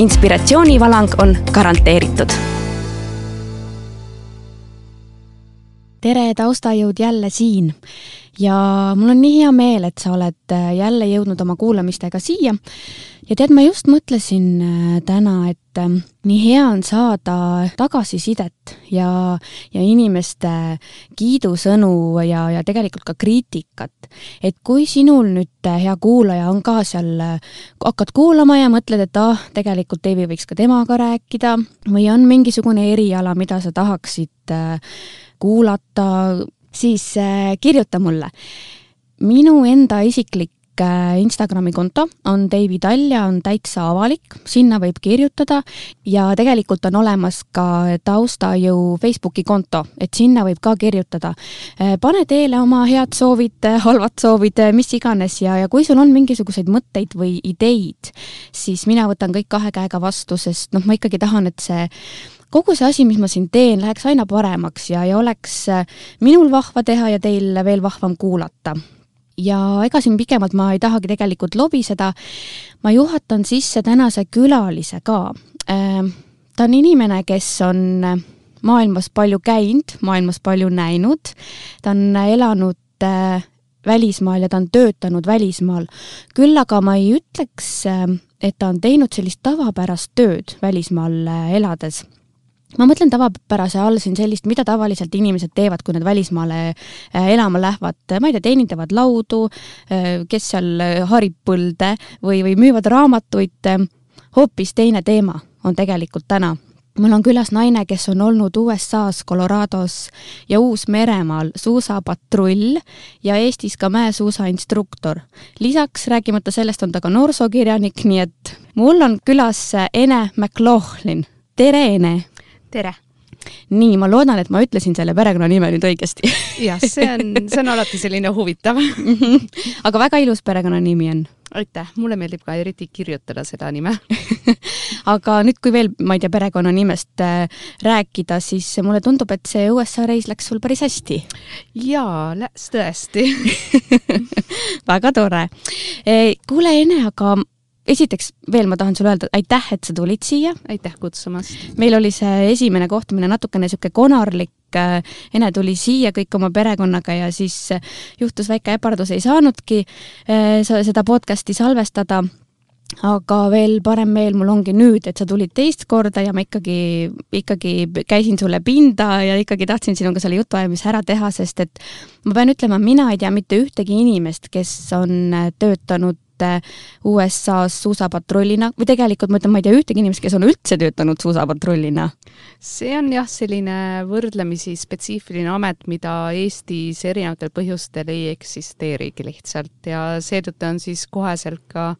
Inspiratsioonivalang on garanteeritud. tere, taustajõud jälle siin ja mul on nii hea meel, et sa oled äh, jälle jõudnud oma kuulamistega siia. ja tead, ma just mõtlesin äh, täna, et ähm, nii hea on saada tagasisidet ja, ja inimeste kiidusõnu ja, ja tegelikult ka kriitikat. et kui sinul nüüd, äh, hea kuulaja, on ka seal, hakkad kuulama ja mõtled, et ah, tegelikult Deivi võiks ka temaga rääkida või on mingisugune eriala, mida sa tahaksid kuulata, siis äh, kirjuta mulle. minu enda isiklik äh, Instagrami konto on Deivi Tall ja on täitsa avalik, sinna võib kirjutada ja tegelikult on olemas ka taustajõu Facebooki konto, et sinna võib ka kirjutada. Äh, pane teele oma head soovid, halvad soovid, mis iganes ja, ja kui sul on mingisuguseid mõtteid või ideid, siis mina võtan kõik kahe käega vastu, sest noh, ma ikkagi tahan, et see kogu see asi, mis ma siin teen, läheks aina paremaks ja, ja oleks äh, minul vahva teha ja teil veel vahvam kuulata. ja ega siin pikemalt ma ei tahagi tegelikult lobiseda, ma juhatan sisse tänase külalise ka. Äh, ta on inimene, kes on äh, maailmas palju käinud, maailmas palju näinud, ta on elanud välismaal ja ta on töötanud välismaal. küll aga ma ei ütleks, et ta on teinud sellist tavapärast tööd välismaal elades ma mõtlen tavapärase all siin sellist, mida tavaliselt inimesed teevad, kui nad välismaale äh, elama lähevad, ma ei tea, teenindavad laudu, äh, kes seal äh, harib põlde või, või müüvad raamatuid, hoopis teine teema on tegelikult täna mul on külas naine, kes on olnud USA-s, Colorados ja Uus-Meremaal suusapatrull ja Eestis ka mäesuusainstruktor. lisaks, rääkimata sellest, on ta ka noorsookirjanik, nii et mul on külas Ene McLaughlin. tere, Ene! Tere! nii, ma loodan, et ma ütlesin selle perekonnanime nüüd õigesti jah, see on, see on alati selline huvitav aga väga ilus perekonnanimi on. aitäh, mulle meeldib ka eriti kirjutada seda nime aga nüüd, kui veel, ma ei tea, perekonnanimest äh, rääkida, siis mulle tundub, et see USA reis läks sul päris hästi. jaa, läks tõesti väga tore. kuule, Ene, aga esiteks veel ma tahan sulle öelda aitäh, et sa tulid siia. aitäh kutsumast. meil oli see esimene kohtumine natukene niisugune konarlik, äh, Ene tuli siia kõik oma perekonnaga ja siis äh, juhtus väike äpardus, ei saanudki äh, seda podcast'i salvestada aga veel parem meel mul ongi nüüd, et sa tulid teist korda ja ma ikkagi, ikkagi käisin sulle pinda ja ikkagi tahtsin sinuga selle jutuajamise ära teha, sest et ma pean ütlema, mina ei tea mitte ühtegi inimest, kes on töötanud USA-s suusapatrullina või tegelikult ma ütlen, ma ei tea ühtegi inimest, kes on üldse töötanud suusapatrullina? see on jah, selline võrdlemisi spetsiifiline amet, mida Eestis erinevatel põhjustel ei eksisteerigi lihtsalt ja seetõttu on siis koheselt ka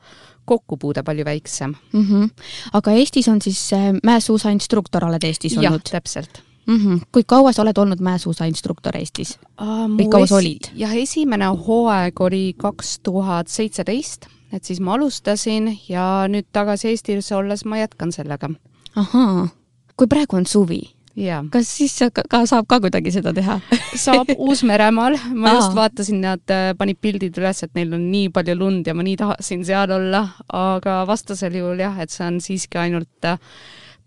kokkupuude palju väiksem mm. -hmm. aga Eestis on siis äh, mäesuusainstruktor oled Eestis olnud? jah, täpselt mm. -hmm. kui kaua sa oled olnud mäesuusainstruktor Eestis uh,? või kaua sa olid? jah, esimene hooaeg oli kaks tuhat seitseteist, et siis ma alustasin ja nüüd tagasi Eestis olles ma jätkan sellega. ahaa, kui praegu on suvi Yeah. kas siis ka, ka saab ka kuidagi seda teha saab Uus-Meremaal, ma Aa. just vaatasin, nad äh, panid pildid üles, et neil on nii palju lund ja ma nii tahtsin seal olla, aga vastasel juhul jah, et see on siiski ainult äh,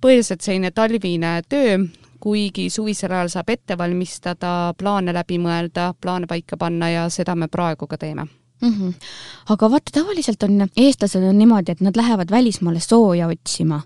põhiliselt selline talvine töö, kuigi suvisel ajal saab ette valmistada, plaane läbi mõelda, plaane paika panna ja seda me praegu ka teeme mm. -hmm. aga vaata, tavaliselt on, eestlased on niimoodi, et nad lähevad välismaale sooja otsima.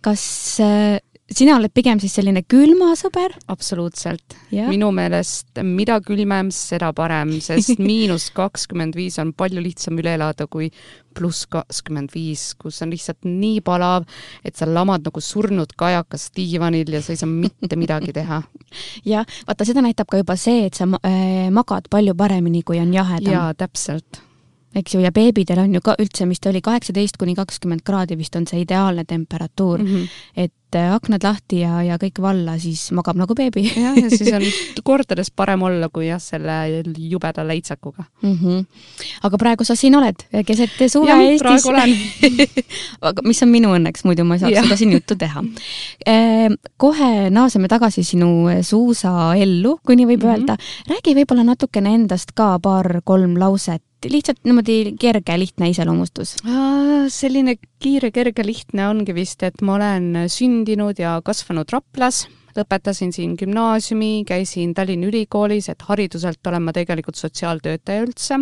kas äh, sina oled pigem siis selline külmasõber? absoluutselt. minu meelest mida külmem, seda parem, sest miinus kakskümmend viis on palju lihtsam üle elada kui pluss kakskümmend viis, kus on lihtsalt nii palav, et sa lamad nagu surnud kajakas diivanil ja sa ei saa mitte midagi teha. jah, vaata, seda näitab ka juba see, et sa äh, magad palju paremini, kui on jahedam. jaa, täpselt eks ju, ja beebidel on ju ka üldse, mis ta oli, kaheksateist kuni kakskümmend kraadi vist on see ideaalne temperatuur mm. -hmm. et äh, aknad lahti ja, ja kõik valla, siis magab nagu beebi. jah, ja siis on kordades parem olla, kui jah, selle jubeda leitsakuga mm. -hmm. aga praegu sa siin oled, keset suve jah, praegu olen aga mis on minu õnneks, muidu ma ei saaks ja. seda siin juttu teha e,. kohe naaseme tagasi sinu suusaellu, kui nii võib mm -hmm. öelda. räägi võib-olla natukene endast ka paar-kolm lauset lihtsalt niimoodi kerge, lihtne iseloomustus? selline kiire, kerge, lihtne ongi vist, et ma olen sündinud ja kasvanud Raplas, lõpetasin siin gümnaasiumi, käisin Tallinna Ülikoolis, et hariduselt olen ma tegelikult sotsiaaltöötaja üldse,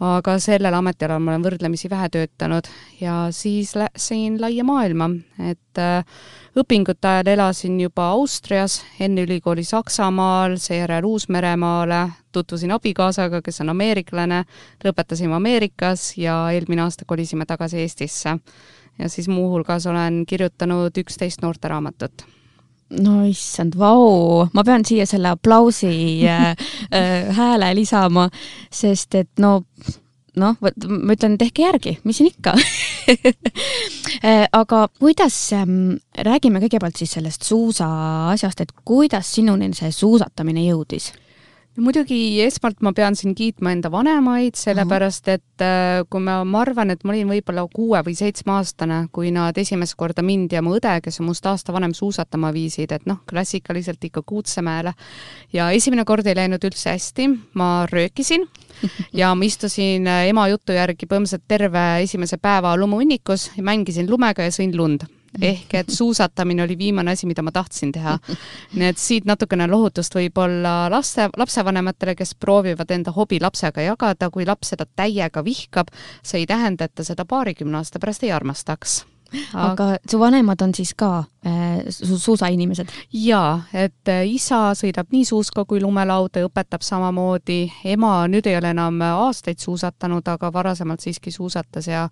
aga sellel ametialal ma olen võrdlemisi vähe töötanud ja siis läksin laia maailma, et äh, õpingute ajal elasin juba Austrias, enne ülikooli Saksamaal, seejärel Uus-Meremaale, tutvusin abikaasaga, kes on ameeriklane, lõpetasime Ameerikas ja eelmine aasta kolisime tagasi Eestisse. ja siis muuhulgas olen kirjutanud üksteist noorteraamatut no issand, vau, ma pean siia selle aplausi äh, äh, hääle lisama, sest et no noh, ma ütlen, tehke järgi, mis siin ikka äh, aga kuidas ähm,, räägime kõigepealt siis sellest suusa asjast, et kuidas sinuni see suusatamine jõudis? Muidugi esmalt ma pean siin kiitma enda vanemaid, sellepärast et äh, kui ma, ma arvan, et ma olin võib-olla kuue või seitsmeaastane, kui nad esimest korda mind ja mu õde, kes on must aasta vanem, suusatama viisid, et noh, klassikaliselt ikka Kuutsemäele. ja esimene kord ei läinud üldse hästi, ma röökisin ja ma istusin äh, ema jutu järgi põhimõtteliselt terve esimese päeva lumuhunnikus ja mängisin lumega ja sõin lund ehk et suusatamine oli viimane asi, mida ma tahtsin teha. nii et siit natukene lohutust võib-olla laste, lapsevanematele, kes proovivad enda hobi lapsega jagada, kui laps seda täiega vihkab, see ei tähenda, et ta seda paarikümne aasta pärast ei armastaks aga su vanemad on siis ka äh, su suusainimesed? jaa, et äh, isa sõidab nii suuska kui lumelauda ja õpetab samamoodi, ema nüüd ei ole enam aastaid suusatanud, aga varasemalt siiski suusatas ja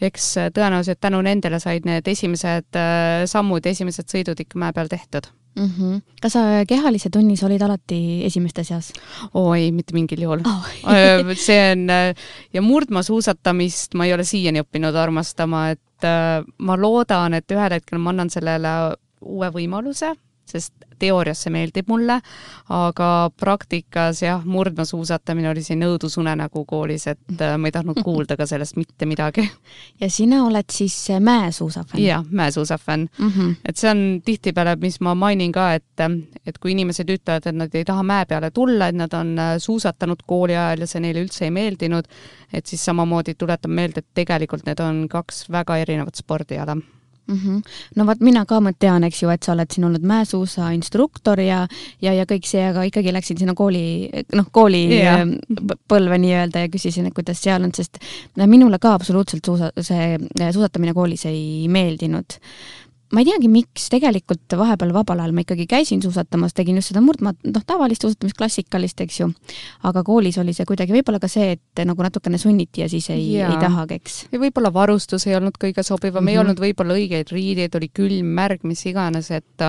eks tõenäoliselt tänu nendele said need esimesed äh, sammud, esimesed sõidud ikka mäe peal tehtud mm. -hmm. kas sa kehalise tunnis olid alati esimeste seas? oo ei, mitte mingil juhul oh. see on ja murdmaasuusatamist ma ei ole siiani õppinud armastama, et ma loodan, et ühel hetkel ma annan sellele uue võimaluse, sest teoorias see meeldib mulle, aga praktikas jah, murdmaasuusatamine oli siin õudusunenägu koolis, et äh, ma ei tahtnud kuulda ka sellest mitte midagi. ja sina oled siis äh, mäesuusafänn? jah, mäesuusafänn mm. -hmm. et see on tihtipeale, mis ma mainin ka, et, et kui inimesed ütlevad, et nad ei taha mäe peale tulla, et nad on äh, suusatanud kooli ajal ja see neile üldse ei meeldinud, et siis samamoodi tuletan meelde, et tegelikult need on kaks väga erinevat spordiala mm. -hmm. no vot, mina ka tean, eks ju, et sa oled siin olnud mäesuusa instruktor ja, ja, ja kõik see, aga ikkagi läksin sinna kooli, noh, kooli yeah. Ähm, põlve nii-öelda ja küsisin, et kuidas seal on, sest minule ka absoluutselt suusa, see suusatamine koolis ei meeldinud ma ei teagi, miks, tegelikult vahepeal vabal ajal ma ikkagi käisin suusatamas, tegin just seda murdmaad, noh, tavalist suusatamist, klassikalist, eks ju. aga koolis oli see kuidagi võib-olla ka see, et nagu natukene sunniti ja siis ei, ei tahagi, eks. ja võib-olla varustus ei olnud kõige sobivam mm, -hmm. ei olnud võib-olla õigeid riideid, oli külm, märg, mis iganes, et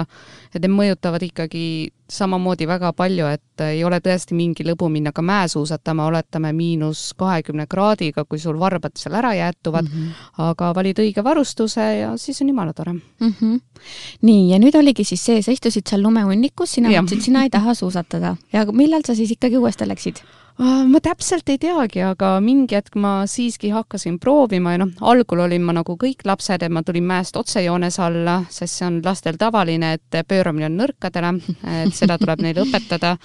et need mõjutavad ikkagi samamoodi väga palju, et ei ole tõesti mingi lõbu minna ka mäesuusatama, oletame miinus kahekümne kraadiga, kui sul varbad seal ära jäätuvad mm, -hmm. aga valid õige varustuse ja siis on jumala tore mm. -hmm. nii, ja nüüd oligi siis see, sa istusid seal lumehunnikus, sina mõtlesid, sina ei taha suusatada ja millal sa siis ikkagi uuesti läksid? Ma täpselt ei teagi, aga mingi hetk ma siiski hakkasin proovima ja noh, algul olin ma nagu kõik lapsed, et ma tulin mäest otsejoones alla, sest see on lastel tavaline, et pööramine on nõrkadele, et seda tuleb neile õpetada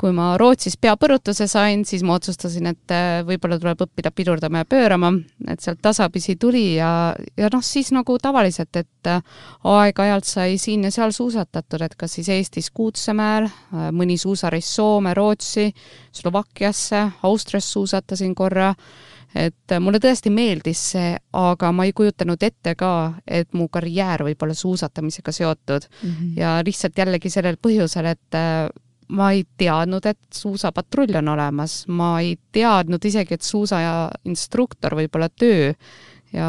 kui ma Rootsis peapõrutuse sain, siis ma otsustasin, et äh, võib-olla tuleb õppida pidurdama ja pöörama, et sealt tasapisi tuli ja, ja noh, siis nagu tavaliselt, et äh, aeg-ajalt sai siin ja seal suusatatud, et kas siis Eestis Kuutsemäel, äh, mõni suusareis Soome, Rootsi, Slovakkiasse, Austrias suusatasin korra, et mulle tõesti meeldis see, aga ma ei kujutanud ette ka, et mu karjäär võib olla suusatamisega seotud mm. -hmm. ja lihtsalt jällegi sellel põhjusel, et ma ei teadnud, et suusapatrull on olemas, ma ei teadnud isegi, et suusainstruktor võib olla töö. Ja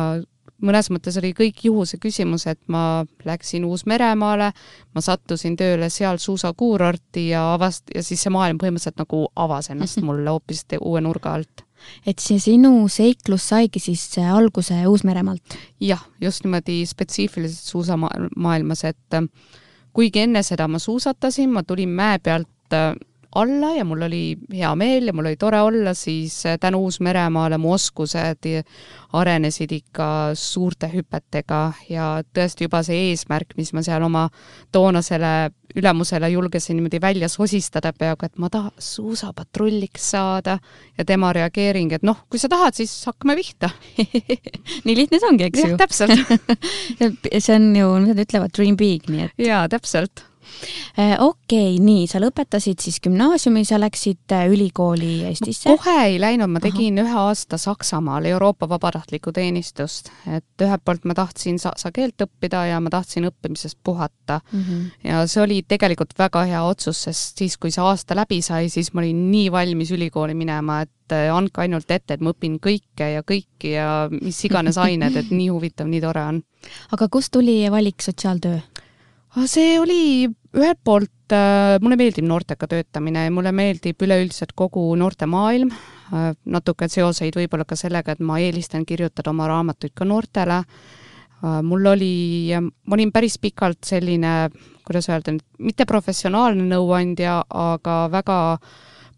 mõnes mõttes oli kõik juhuse küsimus, et ma läksin Uus-Meremaale, ma sattusin tööle seal suusakuurorti ja avast- ja siis see maailm põhimõtteliselt nagu avas ennast mulle hoopis uue nurga alt. Et see sinu seiklus saigi siis alguse Uus-Meremaalt? jah, just niimoodi spetsiifiliselt suusamaailmas, et kuigi enne seda ma suusatasin, ma tulin mäe pealt alla ja mul oli hea meel ja mul oli tore olla, siis äh, tänu Uus-Meremaale mu oskused arenesid ikka suurte hüpetega ja tõesti juba see eesmärk, mis ma seal oma toonasele ülemusele julgesin niimoodi välja sosistada peaaegu, et ma tahan suusapatrulliks saada ja tema reageering, et noh, kui sa tahad, siis hakkame pihta nii lihtne see ongi, eks ju? jah, täpselt see on ju, mida nad ütlevad, dream big, nii et. jaa, täpselt okei okay,, nii, sa lõpetasid siis gümnaasiumi, sa läksid äh, ülikooli Eestisse? kohe ei läinud, ma tegin Aha. ühe aasta Saksamaal Euroopa vabatahtlikku teenistust, et ühelt poolt ma tahtsin saksa keelt õppida ja ma tahtsin õppimisest puhata mm. -hmm. ja see oli tegelikult väga hea otsus, sest siis, kui see aasta läbi sai, siis ma olin nii valmis ülikooli minema, et äh, andke ainult ette, et ma õpin kõike ja kõiki ja mis iganes ained, et nii huvitav, nii tore on. aga kust tuli valik sotsiaaltöö? see oli ühelt poolt äh, mulle meeldib noortega töötamine ja mulle meeldib üleüldiselt kogu noortemaailm äh,, natuke seoseid võib-olla ka sellega, et ma eelistan kirjutada oma raamatuid ka noortele äh,. mul oli, ma olin päris pikalt selline, kuidas öelda, mitte professionaalne nõuandja, aga väga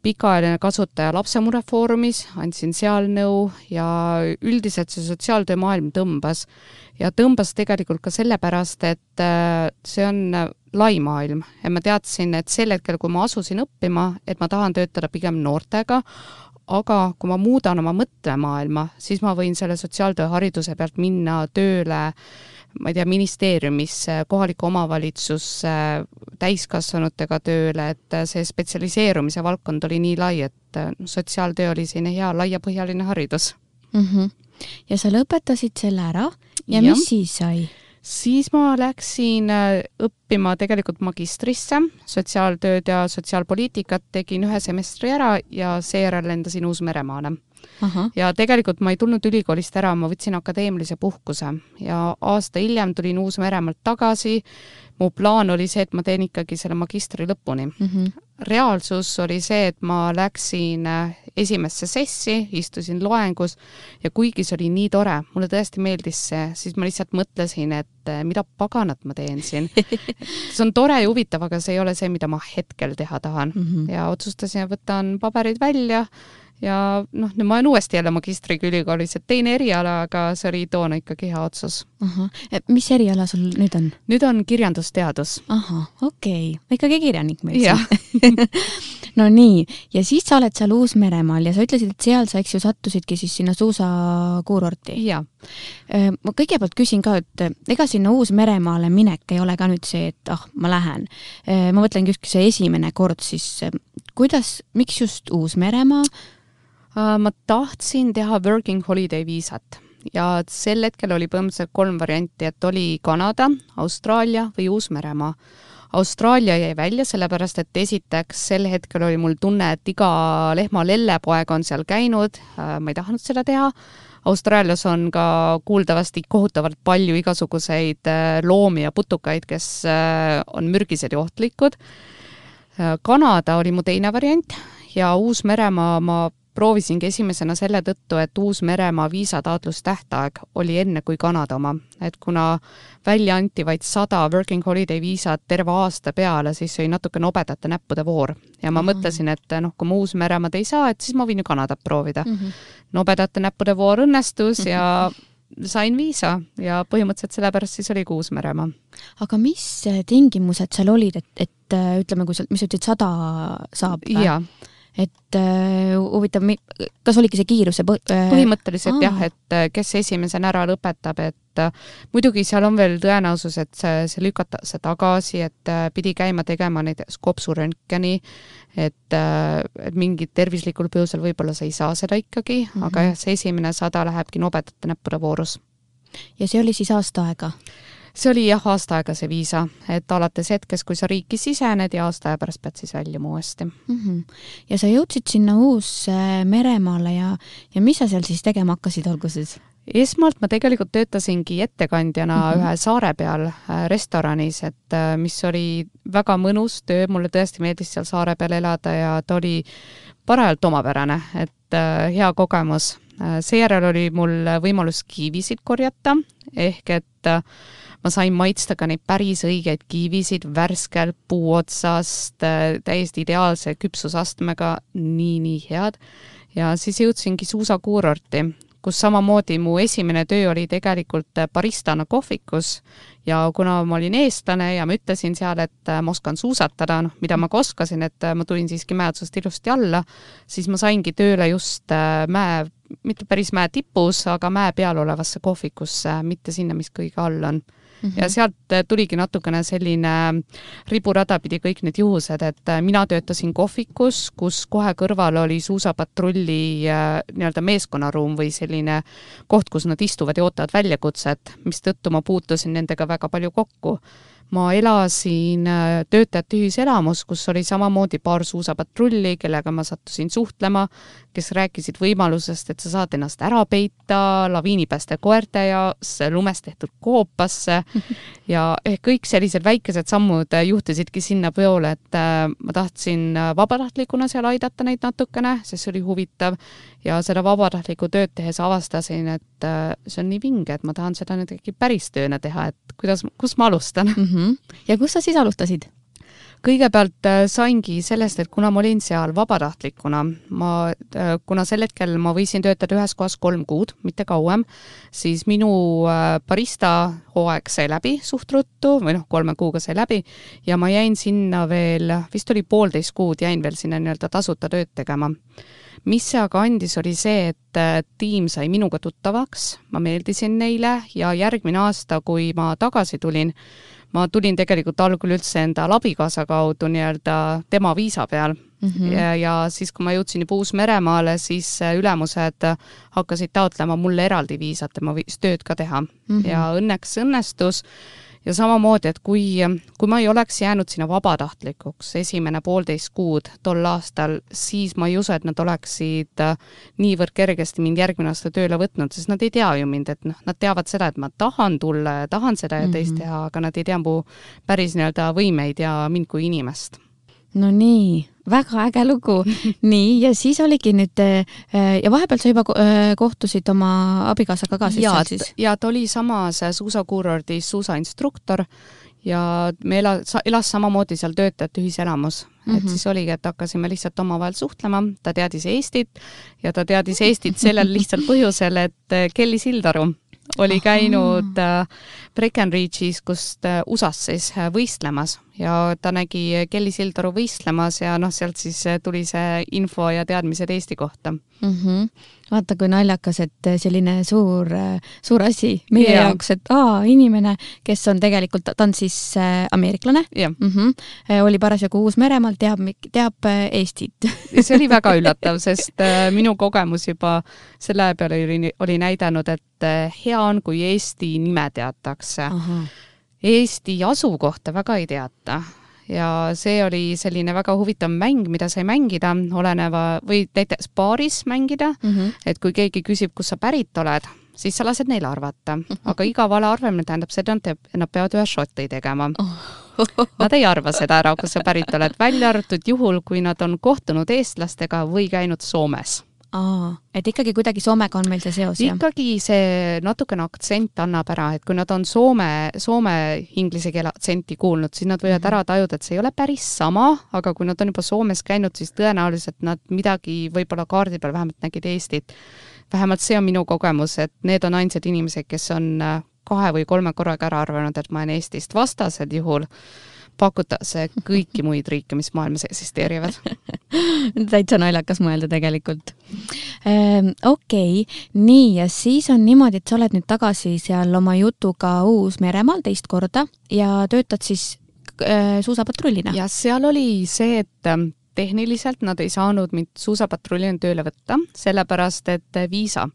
pikaajaline kasutaja Lapsemure Foorumis, andsin seal nõu ja üldiselt see sotsiaaltöö maailm tõmbas ja tõmbas tegelikult ka sellepärast, et äh, see on lai maailm ja ma teadsin, et sel hetkel, kui ma asusin õppima, et ma tahan töötada pigem noortega, aga kui ma muudan oma mõttemaailma, siis ma võin selle sotsiaaltöö hariduse pealt minna tööle ma ei tea, ministeeriumisse, kohalikku omavalitsusse, täiskasvanutega tööle, et see spetsialiseerumise valdkond oli nii lai, et noh, sotsiaaltöö oli selline hea laiapõhjaline haridus mm. -hmm. ja sa lõpetasid selle ära ja, ja mis siis sai? Siis ma läksin äh, õppima tegelikult magistrisse, sotsiaaltööd ja sotsiaalpoliitikat, tegin ühe semestri ära ja seejärel lendasin Uus-Meremaale. ja tegelikult ma ei tulnud ülikoolist ära, ma võtsin akadeemilise puhkuse ja aasta hiljem tulin Uus-Meremaalt tagasi. Mu plaan oli see, et ma teen ikkagi selle magistri lõpuni mm. -hmm. reaalsus oli see, et ma läksin äh, esimesse sessi, istusin loengus ja kuigi see oli nii tore, mulle tõesti meeldis see, siis ma lihtsalt mõtlesin, et eh, mida paganat ma teen siin see on tore ja huvitav, aga see ei ole see, mida ma hetkel teha tahan mm. -hmm. ja otsustasin, et võtan paberid välja ja noh, nüüd ma olen uuesti jälle magistriga ülikoolis, et teine eriala, aga see oli toona ikkagi hea otsus. mis eriala sul nüüd on? nüüd on kirjandusteadus. ahah, okei okay., ikkagi kirjanik meil siin no nii, ja siis sa oled seal Uus-Meremaal ja sa ütlesid, et seal sa, eks ju, sattusidki siis sinna suusakuurorti. jaa. ma kõigepealt küsin ka, et ega sinna Uus-Meremaale minek ei ole ka nüüd see, et ah, ma lähen. ma mõtlengi just see esimene kord siis, kuidas, miks just Uus-Meremaa? Äh, ma tahtsin teha working holiday viisat ja sel hetkel oli põhimõtteliselt kolm varianti, et oli Kanada, Austraalia või Uus-Meremaa. Austraalia jäi välja, sellepärast et esiteks sel hetkel oli mul tunne, et iga lehma lellepoeg on seal käinud, äh, ma ei tahtnud seda teha, Austraalias on ka kuuldavasti kohutavalt palju igasuguseid äh, loomi ja putukaid, kes on mürgised ja ohtlikud. Kanada oli mu teine variant ja Uus-Meremaa ma proovisingi esimesena selle tõttu, et Uus-Meremaa viisataotlustähtaeg oli enne kui Kanada oma. et kuna välja anti vaid sada working holiday viisat terve aasta peale, siis oli natuke nobedate näppude voor. ja ma mm -hmm. mõtlesin, et noh, kui ma Uus-Meremaad ei saa, et siis ma võin ju Kanadat proovida mm. -hmm. nobedate näppude voor õnnestus ja sain viisa ja põhimõtteliselt sellepärast siis oligi Uus-Meremaa. aga mis tingimused seal olid, et, et ütleme, kui sealt, mis sa ütlesid, sada saab? jaa et äh, huvitav, kas oligi see kiiruse põ-? Äh, põhimõtteliselt jah, et äh, kes esimesena ära lõpetab, et muidugi seal on veel tõenäosus, et see, see lükatakse tagasi, et pidi käima tegema näiteks kopsuröntgeni, et et mingil tervislikul põhjusel võib-olla sa ei saa seda ikkagi mm, -hmm. aga jah, see esimene sada lähebki nobedate näppude voorus. ja see oli siis aasta aega? See oli jah, aasta aega see viisa, et alates hetkest, kui sa riiki sisened ja aasta aja pärast pead siis väljuma uuesti mm. -hmm. ja sa jõudsid sinna Uus-Meremaale ja, ja mis sa seal siis tegema hakkasid alguses? esmalt ma tegelikult töötasingi ettekandjana mm -hmm. ühe saare peal äh, restoranis, et äh, mis oli väga mõnus töö, mulle tõesti meeldis seal saare peal elada ja ta oli parajalt omapärane, et äh, hea kogemus. Seejärel oli mul võimalus kiivisid korjata, ehk et ma sain maitsta ka neid päris õigeid kiivisid värskelt puu otsast, täiesti ideaalse küpsusastmega, nii-nii head. ja siis jõudsingi suusakuurorti, kus samamoodi mu esimene töö oli tegelikult baristana kohvikus ja kuna ma olin eestlane ja ma ütlesin seal, et ma oskan suusatada, noh, mida ma ka oskasin, et ma tulin siiski mäe otsast ilusti alla, siis ma saingi tööle just äh, mäe, mitte päris mäe tipus, aga mäe peal olevasse kohvikusse, mitte sinna, mis kõige all on Mm -hmm. ja sealt äh, tuligi natukene selline riburada pidi kõik need juhused, et äh, mina töötasin kohvikus, kus kohe kõrval oli suusapatrulli äh, nii-öelda meeskonnaruum või selline koht, kus nad istuvad ja ootavad väljakutset, mistõttu ma puutusin nendega väga palju kokku ma elasin äh, töötajate ühiselamus, kus oli samamoodi paar suusapatrulli, kellega ma sattusin suhtlema, kes rääkisid võimalusest, et sa saad ennast ära peita laviinipääste koerte jaoks, lumest tehtud koopasse. Ja ehk kõik sellised väikesed sammud juhtisidki sinna peole, et äh, ma tahtsin vabatahtlikuna seal aidata neid natukene, sest see oli huvitav ja seda vabatahtlikku tööd tehes avastasin, et äh, see on nii vinge, et ma tahan seda nüüd ikkagi päris tööna teha, et kuidas, kus ma alustan mm. -hmm. ja kus sa siis alustasid? Kõigepealt äh, saingi sellest, et kuna ma olin seal vabatahtlikuna, ma, äh, kuna sel hetkel ma võisin töötada ühes kohas kolm kuud, mitte kauem, siis minu barista hooaeg sai läbi suht ruttu või noh, kolme kuuga sai läbi ja ma jäin sinna veel, vist oli poolteist kuud, jäin veel sinna nii-öelda tasuta tööd tegema. Mis see aga andis, oli see, et äh, tiim sai minuga tuttavaks, ma meeldisin neile ja järgmine aasta, kui ma tagasi tulin, ma tulin tegelikult algul üldse enda abikaasa kaudu nii-öelda tema viisa peal mm. -hmm. Ja, ja siis, kui ma jõudsin juba Uus-Meremaale, siis äh, ülemused hakkasid taotlema mulle eraldi viisat, et ma võiks tööd ka teha mm. -hmm. ja õnneks õnnestus ja samamoodi, et kui, kui ma ei oleks jäänud sinna vabatahtlikuks esimene poolteist kuud tol aastal, siis ma ei usu, et nad oleksid äh, niivõrd kergesti mind järgmine aasta tööle võtnud, sest nad ei tea ju mind, et noh, nad teavad seda, et ma tahan tulla ja tahan seda ja teist mm -hmm. teha, aga nad ei tea mu päris nii-öelda võimeid ja mind kui inimest. no nii väga äge lugu. nii, ja siis oligi nüüd äh, ja vahepeal sa juba äh, kohtusid oma abikaasaga ka ja, siis? ja ta oli samas suusakuurordis suusainstruktor ja me ela-, elas samamoodi seal töötajate ühiselamus mm. -hmm. et mhm. siis oligi, et hakkasime lihtsalt omavahel suhtlema, ta teadis Eestit ja ta teadis Eestit sellel lihtsal põhjusel, et äh, Kelly Sildaru oli käinud äh, Breckenridge'is, kust äh, USA-s siis äh, võistlemas ja ta nägi Kelly Sildaru võistlemas ja noh, sealt siis tuli see info ja teadmised Eesti kohta mm. -hmm. vaata, kui naljakas, et selline suur, suur asi meie ja. jaoks, et aa, inimene, kes on tegelikult, ta on siis ameeriklane mm, -hmm, oli parasjagu Uus-Meremaal, teab, teab Eestit see oli väga üllatav, sest minu kogemus juba selle peale oli, oli näidanud, et hea on, kui Eesti nime teatakse. Eesti asukohta väga ei teata ja see oli selline väga huvitav mäng, mida sai mängida oleneva või näiteks baaris mängida mm, -hmm. et kui keegi küsib, kust sa pärit oled, siis sa lased neil arvata -hmm. aga iga vale arvamine tähendab seda, et nad peavad ühe šoti tegema oh. Nad ei arva seda ära, kust sa pärit oled, välja arvatud juhul, kui nad on kohtunud eestlastega või käinud Soomes aa, et ikkagi kuidagi Soomega on meil see seos, jah? ikkagi see natukene aktsent annab ära, et kui nad on soome, soome inglise keele aktsenti kuulnud, siis nad võivad -hmm. ära tajuda, et see ei ole päris sama, aga kui nad on juba Soomes käinud, siis tõenäoliselt nad midagi võib-olla kaardi peal vähemalt nägid Eestit. vähemalt see on minu kogemus, et need on ainsad inimesed, kes on äh, kahe või kolme korraga ära arvanud, et ma olen Eestist, vastasel juhul pakutakse kõiki muid riike, mis maailmas eksisteerivad täitsa naljakas mõelda tegelikult ehm,. okei okay., nii ja siis on niimoodi, et sa oled nüüd tagasi seal oma jutuga Uus-Meremaal teist korda ja töötad siis äh, suusapatrullina? ja seal oli see, et ähm, tehniliselt nad ei saanud mind suusapatrullina tööle võtta, sellepärast et viisa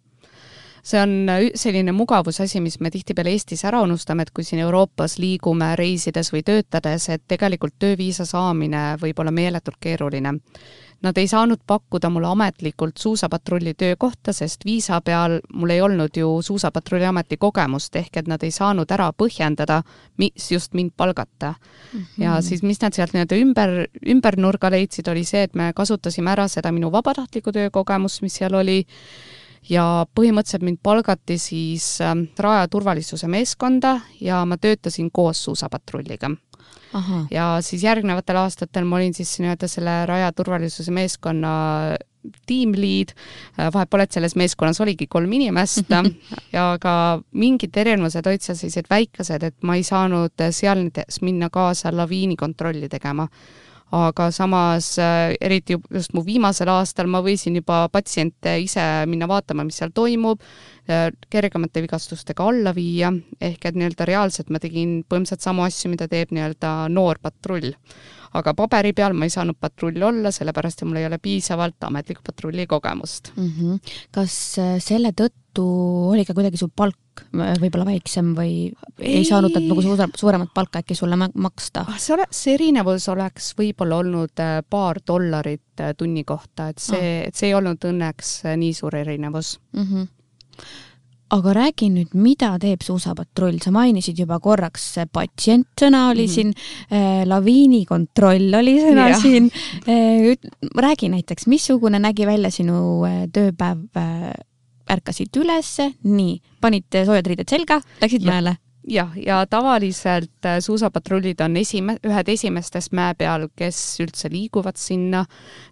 see on selline mugavusasi, mis me tihtipeale Eestis ära unustame, et kui siin Euroopas liigume reisides või töötades, et tegelikult tööviisa saamine võib olla meeletult keeruline. Nad ei saanud pakkuda mulle ametlikult suusapatrulli töökohta, sest viisa peal mul ei olnud ju suusapatrulli ameti kogemust, ehk et nad ei saanud ära põhjendada, mis just mind palgata mm. -hmm. ja siis, mis nad sealt nii-öelda ümber, ümbernurga leidsid, oli see, et me kasutasime ära seda minu vabatahtlikku töökogemust, mis seal oli, ja põhimõtteliselt mind palgati siis äh, raja turvalisuse meeskonda ja ma töötasin koos suusapatrulliga. Ja siis järgnevatel aastatel ma olin siis nii-öelda selle raja turvalisuse meeskonna tiimliid, äh, vahepeal, et selles meeskonnas oligi kolm inimest. Ja ka mingid erinevused olid seal sellised väikesed, et ma ei saanud seal näiteks minna kaasa laviinikontrolli tegema aga samas äh, eriti just mu viimasel aastal ma võisin juba patsiente ise minna vaatama, mis seal toimub, äh, kergemate vigastustega alla viia, ehk et nii-öelda reaalselt ma tegin põhimõtteliselt samu asju, mida teeb nii-öelda noor patrull aga paberi peal ma ei saanud patrull olla, sellepärast et mul ei ole piisavalt ametlikku patrulli kogemust mm. -hmm. kas äh, selle tõttu oli ka kuidagi su palk võib-olla väiksem või ei, ei saanud nad nagu suure, suuremat palka äkki sulle maksta? Ah, see ole, see erinevus oleks võib-olla olnud äh, paar dollarit äh, tunni kohta, et see ah., et see ei olnud õnneks nii suur erinevus mm. -hmm aga räägi nüüd, mida teeb suusapatrull, sa mainisid juba korraks, patsient sõna oli mm -hmm. siin äh,, laviinikontroll oli sõna ja. siin äh,. räägi näiteks, missugune nägi välja sinu äh, tööpäev äh,? Ärkasid ülesse, nii, panid soojad riided selga, läksid mäele jah, ja tavaliselt äh, suusapatrullid on esime-, ühed esimestest mäe peal, kes üldse liiguvad sinna,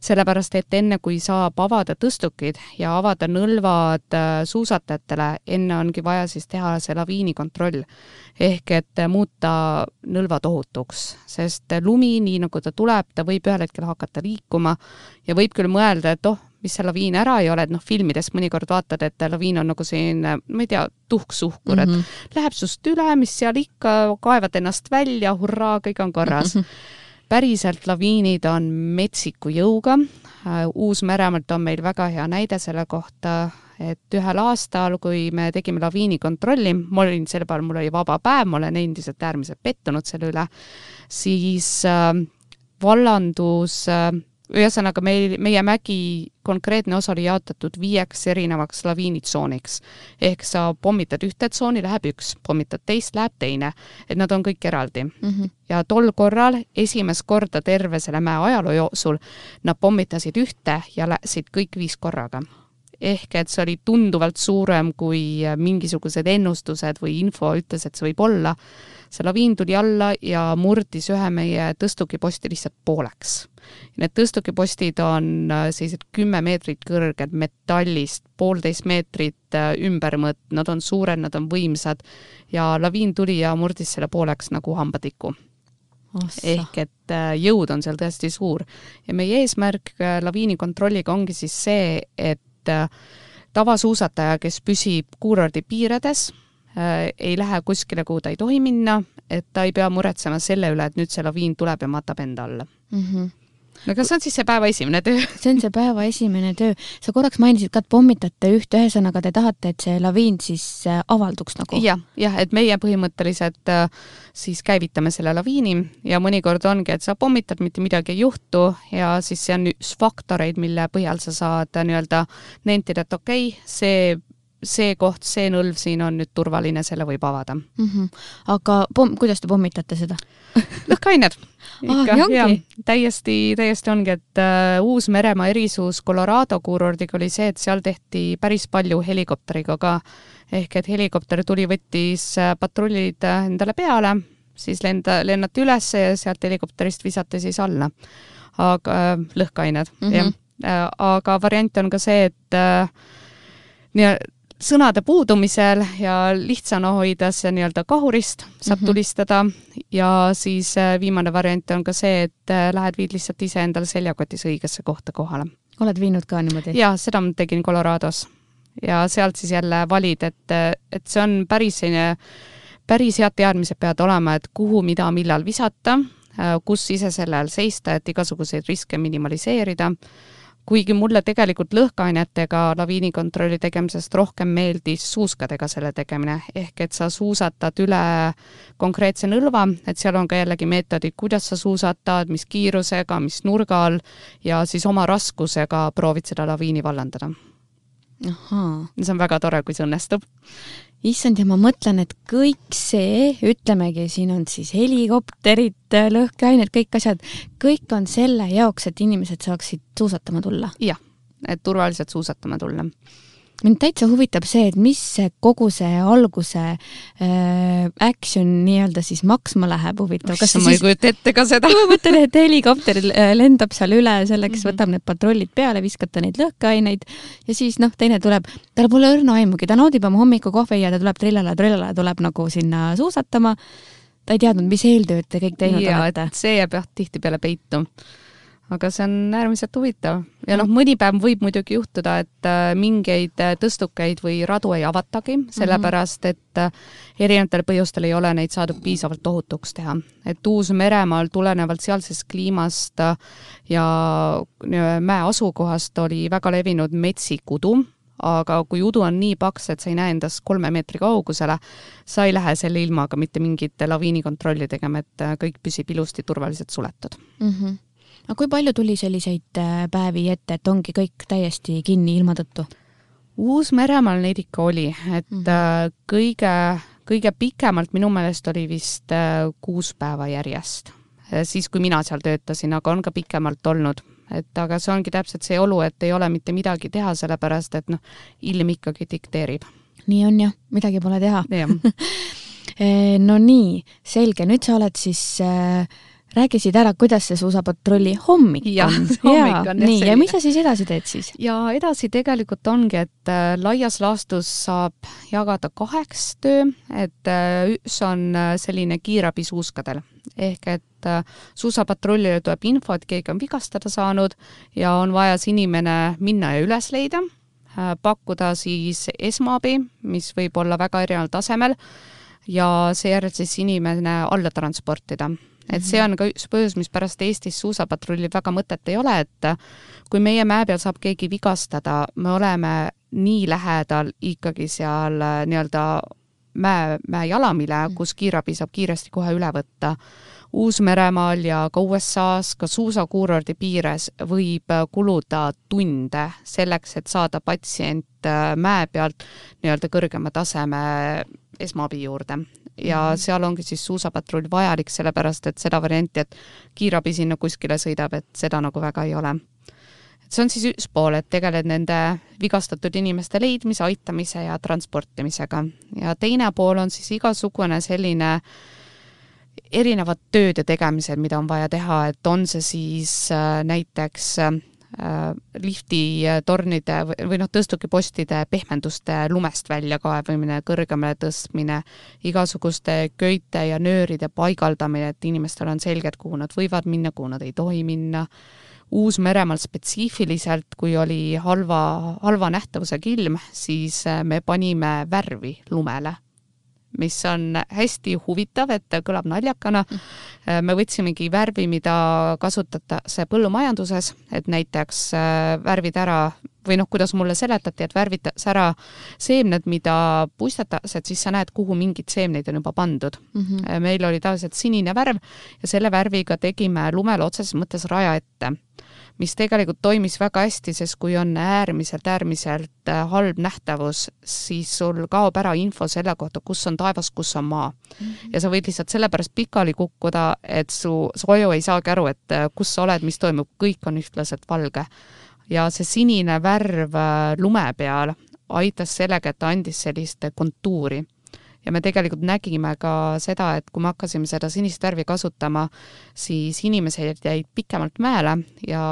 sellepärast et enne, kui saab avada tõstukid ja avada nõlvad äh, suusatajatele, enne ongi vaja siis teha see laviinikontroll. ehk et muuta nõlvad ohutuks, sest lumi, nii nagu ta tuleb, ta võib ühel hetkel hakata liikuma ja võib küll mõelda, et oh, mis see laviin ära ei ole, et noh, filmides mõnikord vaatad, et laviin on nagu selline, ma ei tea, tuhksuhkur mm, -hmm. et mhm. läheb sust üle, mis seal ikka, kaevad ennast välja, hurraa, kõik on korras mm. -hmm päriselt laviinid on metsiku jõuga, äh, Uus-Meremaalt on meil väga hea näide selle kohta, et ühel aastal, kui me tegime laviinikontrolli, ma olin sel päeval, mul oli vaba päev, ma olen endiselt äärmiselt pettunud selle üle, siis äh, vallandus äh, ühesõnaga meil, meie mägi konkreetne osa oli jaotatud viieks erinevaks laviinitsooniks. ehk sa pommitad ühte tsooni, läheb üks, pommitad teist, läheb teine. et nad on kõik eraldi mm. -hmm. ja tol korral, esimest korda terve selle mäe ajaloo jooksul, nad pommitasid ühte ja läksid kõik viis korraga ehk et see oli tunduvalt suurem, kui mingisugused ennustused või info ütles, et see võib olla. see laviin tuli alla ja murdis ühe meie tõstukiposti lihtsalt pooleks. Need tõstukipostid on äh, sellised kümme meetrit kõrged metallist, poolteist meetrit äh, ümbermõõt, nad on suured, nad on võimsad ja laviin tuli ja murdis selle pooleks nagu hambatiku Ossa. ehk et äh, jõud on seal tõesti suur. ja meie eesmärk laviini kontrolliga ongi siis see, et et äh, tavasuusataja, kes püsib kuurordi piirades, äh, ei lähe kuskile, kuhu ta ei tohi minna, et ta ei pea muretsema selle üle, et nüüd see laviin tuleb ja matab enda alla mm. -hmm kas see on siis see päeva esimene töö? see on see päeva esimene töö. sa korraks mainisid ka, et pommitate ühte, ühesõnaga te tahate, et see laviin siis äh, avalduks nagu ja,? jah, jah, et meie põhimõtteliselt äh, siis käivitame selle laviini ja mõnikord ongi, et sa pommitad, mitte midagi ei juhtu ja siis see on üks faktoreid, mille põhjal sa saad äh, nii-öelda nentida, et okei okay,, see see koht, see nõlv siin on nüüd turvaline, selle võib avada mm. -hmm. aga pomm, kuidas te pommitate seda lõhkained ikka ah,, jaa, täiesti, täiesti ongi, et uh, Uus-Meremaa erisus Colorado kuurordiga oli see, et seal tehti päris palju helikopteriga ka. ehk et helikopter tuli, võttis uh, patrullid uh, endale peale, siis lenda, lennati üles ja sealt helikopterist visati siis alla. aga uh, lõhkained mm, -hmm. jah uh,. aga variant on ka see, et uh, nii sõnade puudumisel ja lihtsana hoides nii-öelda kahurist saab mm -hmm. tulistada ja siis äh, viimane variant on ka see, et äh, lähed, viid lihtsalt ise endale seljakotis õigesse kohta kohale. oled viinud ka niimoodi? jaa, seda ma tegin Colorados. ja sealt siis jälle valid, et, et see on päris selline, päris head teadmised peavad olema, et kuhu, mida, millal visata, äh, kus ise selle all seista, et igasuguseid riske minimaliseerida kuigi mulle tegelikult lõhkeainetega laviinikontrolli tegemisest rohkem meeldis suuskadega selle tegemine, ehk et sa suusatad üle konkreetse nõlva, et seal on ka jällegi meetodid, kuidas sa suusatad, mis kiirusega, mis nurga all ja siis oma raskusega proovid seda laviini vallandada. see on väga tore, kui see õnnestub issand, ja ma mõtlen, et kõik see, ütlemegi, siin on siis helikopterid, lõhkeained, kõik asjad, kõik on selle jaoks, et inimesed saaksid suusatama tulla? jah, et turvaliselt suusatama tulla mind täitsa huvitab see, et mis kogu see alguse äh, action nii-öelda siis maksma läheb, huvitav. kas ma ei kujuta ette ka seda. ma mõtlen, et helikopter äh, lendab seal üle, selleks mm -hmm. võtab need patrullid peale, viskate neid lõhkeaineid ja siis noh, teine tuleb, tal pole õrna aimugi, ta naudib oma hommikukohvi ja ta tuleb trillale, trillale, tuleb nagu sinna suusatama. ta ei teadnud, mis eeltööd te kõik teinud ja, olete. see jääb jah tihtipeale peitu aga see on äärmiselt huvitav ja noh, mõni päev võib muidugi juhtuda, et äh, mingeid äh, tõstukeid või radu ei avatagi, sellepärast et äh, erinevatel põhjustel ei ole neid saadud piisavalt ohutuks teha. et Uus-Meremaal tulenevalt sealsest kliimast ja mäe asukohast oli väga levinud metsik udu, aga kui udu on nii paks, et sa ei näe endast kolme meetri kaugusele, sa ei lähe selle ilmaga mitte mingit laviinikontrolli tegema, et kõik püsib ilusti turvaliselt suletud mm. -hmm aga kui palju tuli selliseid äh, päevi ette, et ongi kõik täiesti kinni ilma tõttu? Uus-Meremaal neid ikka oli, et mm -hmm. kõige, kõige pikemalt minu meelest oli vist äh, kuus päeva järjest, siis kui mina seal töötasin, aga on ka pikemalt olnud. et aga see ongi täpselt see olu, et ei ole mitte midagi teha, sellepärast et noh, ilm ikkagi dikteerib. nii on jah, midagi pole teha. no nii, selge, nüüd sa oled siis äh, räägisid ära, kuidas see suusapatrulli hommik ja, on. hommik on nii, ja mis sa siis edasi teed siis? ja edasi tegelikult ongi, et äh, laias laastus saab jagada kaheks töö, et äh, üks on äh, selline kiirabi suuskadel ehk et suusapatrullile tuleb info, et keegi on vigastada saanud ja on vaja see inimene minna ja üles leida pakkuda siis esmaabi, mis võib olla väga erineval tasemel ja seejärel siis inimene alla transportida et see on ka üks põhjus, mispärast Eestis suusapatrullil väga mõtet ei ole, et kui meie mäe peal saab keegi vigastada, me oleme nii lähedal ikkagi seal äh, nii-öelda mäe, mäe jalamile, mm. kus kiirabi saab kiiresti kohe üle võtta. Uus-Meremaal ja ka USA-s, ka suusakuurordi piires võib äh, kuluda tunde selleks, et saada patsient äh, mäe pealt nii-öelda kõrgema taseme esmaabi juurde ja mhm. seal ongi siis suusapatrull vajalik, sellepärast et seda varianti, et kiirabi sinna kuskile sõidab, et seda nagu väga ei ole. et see on siis üks pool, et tegeled nende vigastatud inimeste leidmise, aitamise ja transportimisega ja teine pool on siis igasugune selline erinevad tööd ja tegemised, mida on vaja teha, et on see siis äh, näiteks äh, Äh, liftitornide äh, või noh, tõstukipostide pehmenduste lumest välja kaevamine, kõrgemale tõstmine, igasuguste köite ja nööride paigaldamine, et inimestel on selge, et kuhu nad võivad minna, kuhu nad ei tohi minna. Uus-Meremaal spetsiifiliselt, kui oli halva, halva nähtavusega ilm, siis äh, me panime värvi lumele mis on hästi huvitav, et kõlab naljakana. Mm. me võtsimegi värvi, mida kasutatakse põllumajanduses, et näiteks äh, värvid ära või noh, kuidas mulle seletati, et värvitakse ära seemned, mida puistatakse, et siis sa näed, kuhu mingeid seemneid on juba pandud mm. -hmm. meil oli tavaliselt sinine värv ja selle värviga tegime lumele otseses mõttes raja ette mis tegelikult toimis väga hästi, sest kui on äärmiselt, äärmiselt äh, halb nähtavus, siis sul kaob ära info selle kohta, kus on taevas, kus on maa mm. -hmm. ja sa võid lihtsalt sellepärast pikali kukkuda, et su, su aju ei saagi aru, et äh, kus sa oled, mis toimub, kõik on ühtlaselt valge. ja see sinine värv äh, lume peal aitas sellega, et ta andis sellist kontuuri ja me tegelikult nägime ka seda, et kui me hakkasime seda sinist värvi kasutama, siis inimesed jäid pikemalt mäele ja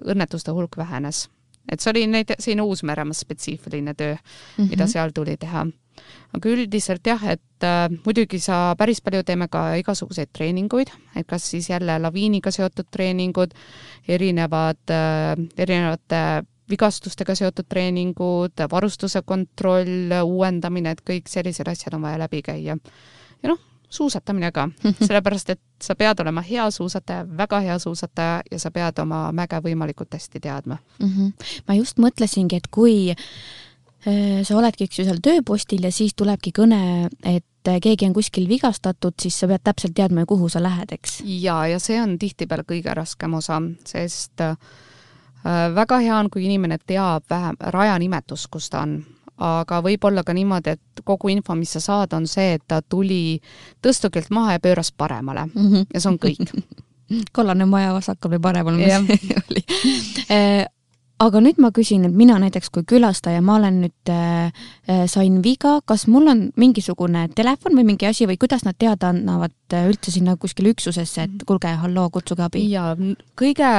õnnetuste hulk vähenes. et see oli näite-, selline Uus-Meremaa spetsiifiline töö mm, -hmm. mida seal tuli teha. aga üldiselt jah, et äh, muidugi sa päris palju teeme ka igasuguseid treeninguid, et kas siis jälle laviiniga seotud treeningud, erinevad äh,, erinevate vigastustega seotud treeningud, varustuse kontroll, uuendamine, et kõik sellised asjad on vaja läbi käia. ja noh, suusatamine ka, sellepärast et sa pead olema hea suusataja, väga hea suusataja ja sa pead oma mäge võimalikult hästi teadma mm. -hmm. ma just mõtlesingi, et kui äh, sa oledki, eks ju, seal tööpostil ja siis tulebki kõne, et keegi on kuskil vigastatud, siis sa pead täpselt teadma, kuhu sa lähed, eks? jaa, ja see on tihtipeale kõige raskem osa, sest äh, väga hea on, kui inimene teab vähem rajanimetust, kus ta on. Aga võib olla ka niimoodi, et kogu info, mis sa saad, on see, et ta tuli tõstukilt maha ja pööras paremale. Mm -hmm. ja see on kõik. Kollane maja vasakul või paremal, mis oli. Äh, aga nüüd ma küsin, et mina näiteks kui külastaja, ma olen nüüd äh,, sain viga, kas mul on mingisugune telefon või mingi asi või kuidas nad teada annavad äh, üldse sinna kuskile üksusesse, et kuulge, halloo, kutsuge abi? jaa, kõige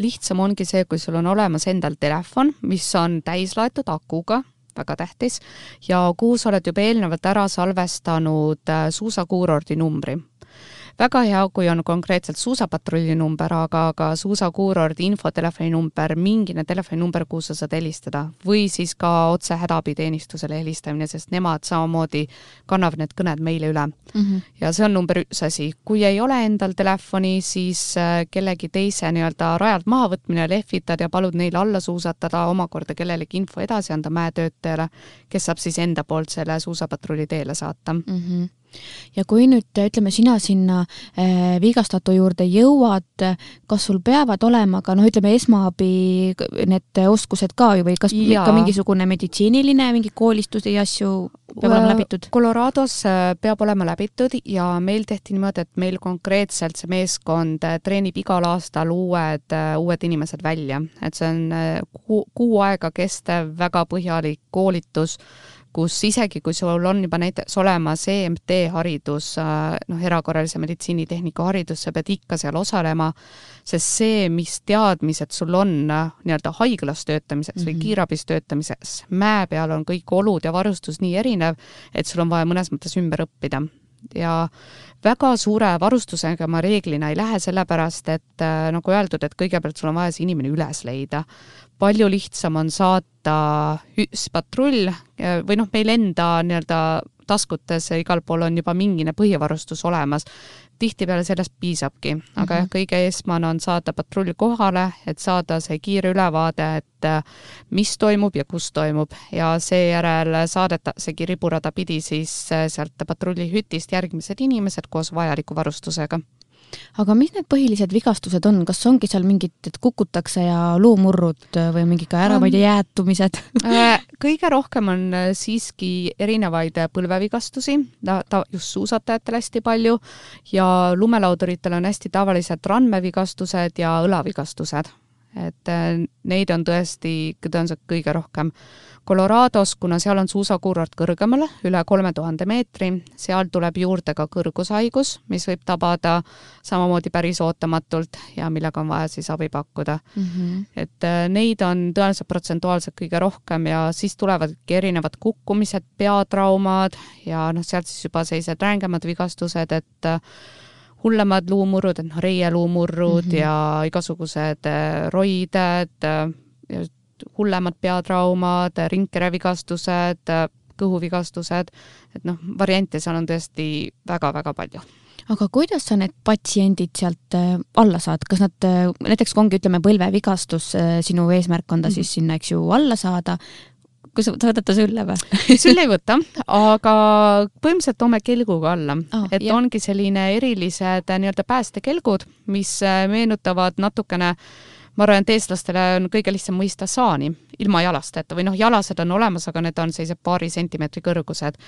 lihtsam ongi see, kui sul on olemas endal telefon, mis on täis laetud akuga väga tähtis, ja kuhu sa oled juba eelnevalt ära salvestanud äh, suusakuurordi numbri väga hea, kui on konkreetselt suusapatrulli number, aga ka suusakuurordi infotelefoni number, mingine telefoninumber, kuhu sa saad helistada. või siis ka otse hädaabiteenistusele helistamine, sest nemad samamoodi kannavad need kõned meile üle mm. -hmm. ja see on number üks asi. kui ei ole endal telefoni, siis äh, kellegi teise nii-öelda rajalt mahavõtmine, lehvitad ja palud neil alla suusatada, omakorda kellelegi info edasi anda mäetöötajale, kes saab siis enda poolt selle suusapatrulli teele saata mm. -hmm ja kui nüüd ütleme, sina sinna äh, vigastatu juurde jõuad, kas sul peavad olema ka noh, ütleme esmaabi need oskused ka ju või kas ja. ka mingisugune meditsiiniline mingi koolistus ja asju peab olema läbitud? Colorados äh, peab olema läbitud ja meil tehti niimoodi, et meil konkreetselt see meeskond äh, treenib igal aastal uued, äh, uued inimesed välja, et see on kuu, kuu aega kestev väga põhjalik koolitus kus isegi, kui sul on juba näiteks olemas EMT haridus, äh, noh, erakorralise meditsiinitehnika haridus, sa pead ikka seal osalema, sest see, mis teadmised sul on äh, nii-öelda haiglas töötamiseks mm -hmm. või mhm. kiirabis töötamiseks, mäe peal on kõik olud ja varustus nii erinev, et sul on vaja mõnes mõttes ümber õppida ja väga suure varustusega ma reeglina ei lähe, sellepärast et äh, nagu öeldud, et kõigepealt sul on vaja see inimene üles leida palju lihtsam on saata üks patrull või noh, meil enda nii-öelda taskutes ja igal pool on juba mingine põhivarustus olemas. tihtipeale sellest piisabki, aga mm -hmm. jah, kõige esmane on saada patrull kohale, et saada see kiire ülevaade, et äh, mis toimub ja kus toimub ja seejärel saadetaksegi riburada pidi siis äh, sealt patrullihütist järgmised inimesed koos vajaliku varustusega aga mis need põhilised vigastused on, kas ongi seal mingid, et kukutakse ja luumurrud või mingid ka ära, ma ei tea, jäätumised? äh, kõige rohkem on äh, siiski erinevaid äh, põlvevigastusi, ta, ta just suusatajatel hästi palju ja lumelauduritel on hästi tavalised randmevigastused ja õlavigastused. Et neid on tõesti tõenäoliselt kõige rohkem Colorados, kuna seal on suusakuurort kõrgemal, üle kolme tuhande meetri, seal tuleb juurde ka kõrgushaigus, mis võib tabada samamoodi päris ootamatult ja millega on vaja siis abi pakkuda mm. -hmm. et äh, neid on tõenäoliselt protsentuaalselt kõige rohkem ja siis tulevadki erinevad kukkumised, peatraumad ja noh, sealt siis juba sellised rängemad vigastused, et äh, hullemad luumurrud, et noh, reieluumurrud mm -hmm. ja igasugused äh, roided ja hullemad peatraumad, ringkerevigastused, kõhuvigastused, et noh, variante seal on tõesti väga-väga palju aga kuidas sa need patsiendid sealt äh, alla saad, kas nad äh, näiteks ongi, ütleme, põlvevigastus, äh, sinu eesmärk on ta -hmm. siis sinna, eks ju, alla saada, kas sa võtad ta sülle või sülle ei võta, aga põhimõtteliselt toome kelguga alla oh,, et jah. ongi selline erilised nii-öelda päästekelgud, mis meenutavad natukene äh, ma arvan, et eestlastele on kõige lihtsam mõista saani ilma jalasteta või noh, jalased on olemas, aga need on sellised paari sentimeetri kõrgused.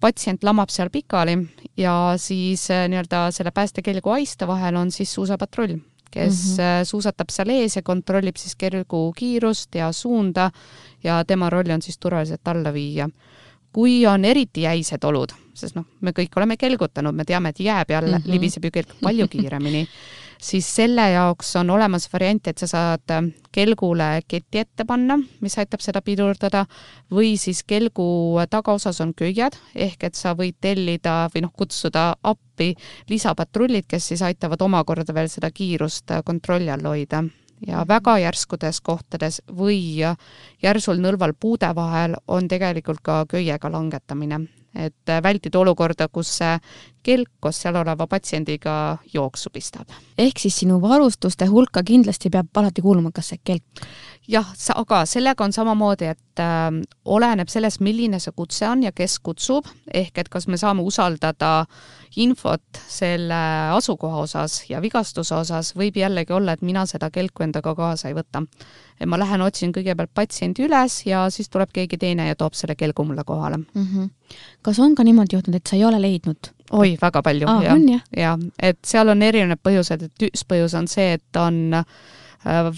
patsient lamab seal pikali ja siis äh, nii-öelda selle päästekelgu aista vahel on siis suusapatrull, kes mm -hmm. suusatab seal ees ja kontrollib siis kelgu kiirust ja suunda ja tema roll on siis turvaliselt alla viia kui on eriti jäised olud, sest noh, me kõik oleme kelgutanud, me teame, et jää peal mm -hmm. libiseb ju kelk palju kiiremini siis selle jaoks on olemas variant, et sa saad äh, kelgule keti ette panna, mis aitab seda pidurdada, või siis kelgu tagaosas on köied, ehk et sa võid tellida või noh, kutsuda appi lisapatrullid, kes siis aitavad omakorda veel seda kiirust äh, kontrolli all hoida. Ja väga järskudes kohtades või järsul nõlval puude vahel on tegelikult ka köiega langetamine, et äh, vältida olukorda, kus see kelk koos seal oleva patsiendiga jooksu pistab. ehk siis sinu varustuste hulka kindlasti peab alati kuuluma ka see kelk? Jah, aga sellega on samamoodi, et äh, oleneb sellest, milline see kutse on ja kes kutsub, ehk et kas me saame usaldada infot selle asukoha osas ja vigastuse osas, võib jällegi olla, et mina seda kelku endaga kaasa ei võta. et ma lähen otsin kõigepealt patsiendi üles ja siis tuleb keegi teine ja toob selle kelgu mulle kohale mm. -hmm. kas on ka niimoodi juhtunud, et sa ei ole leidnud? oi, väga palju ah,, jah. ja et seal on erinevad põhjused, et üks põhjus on see, et on Äh,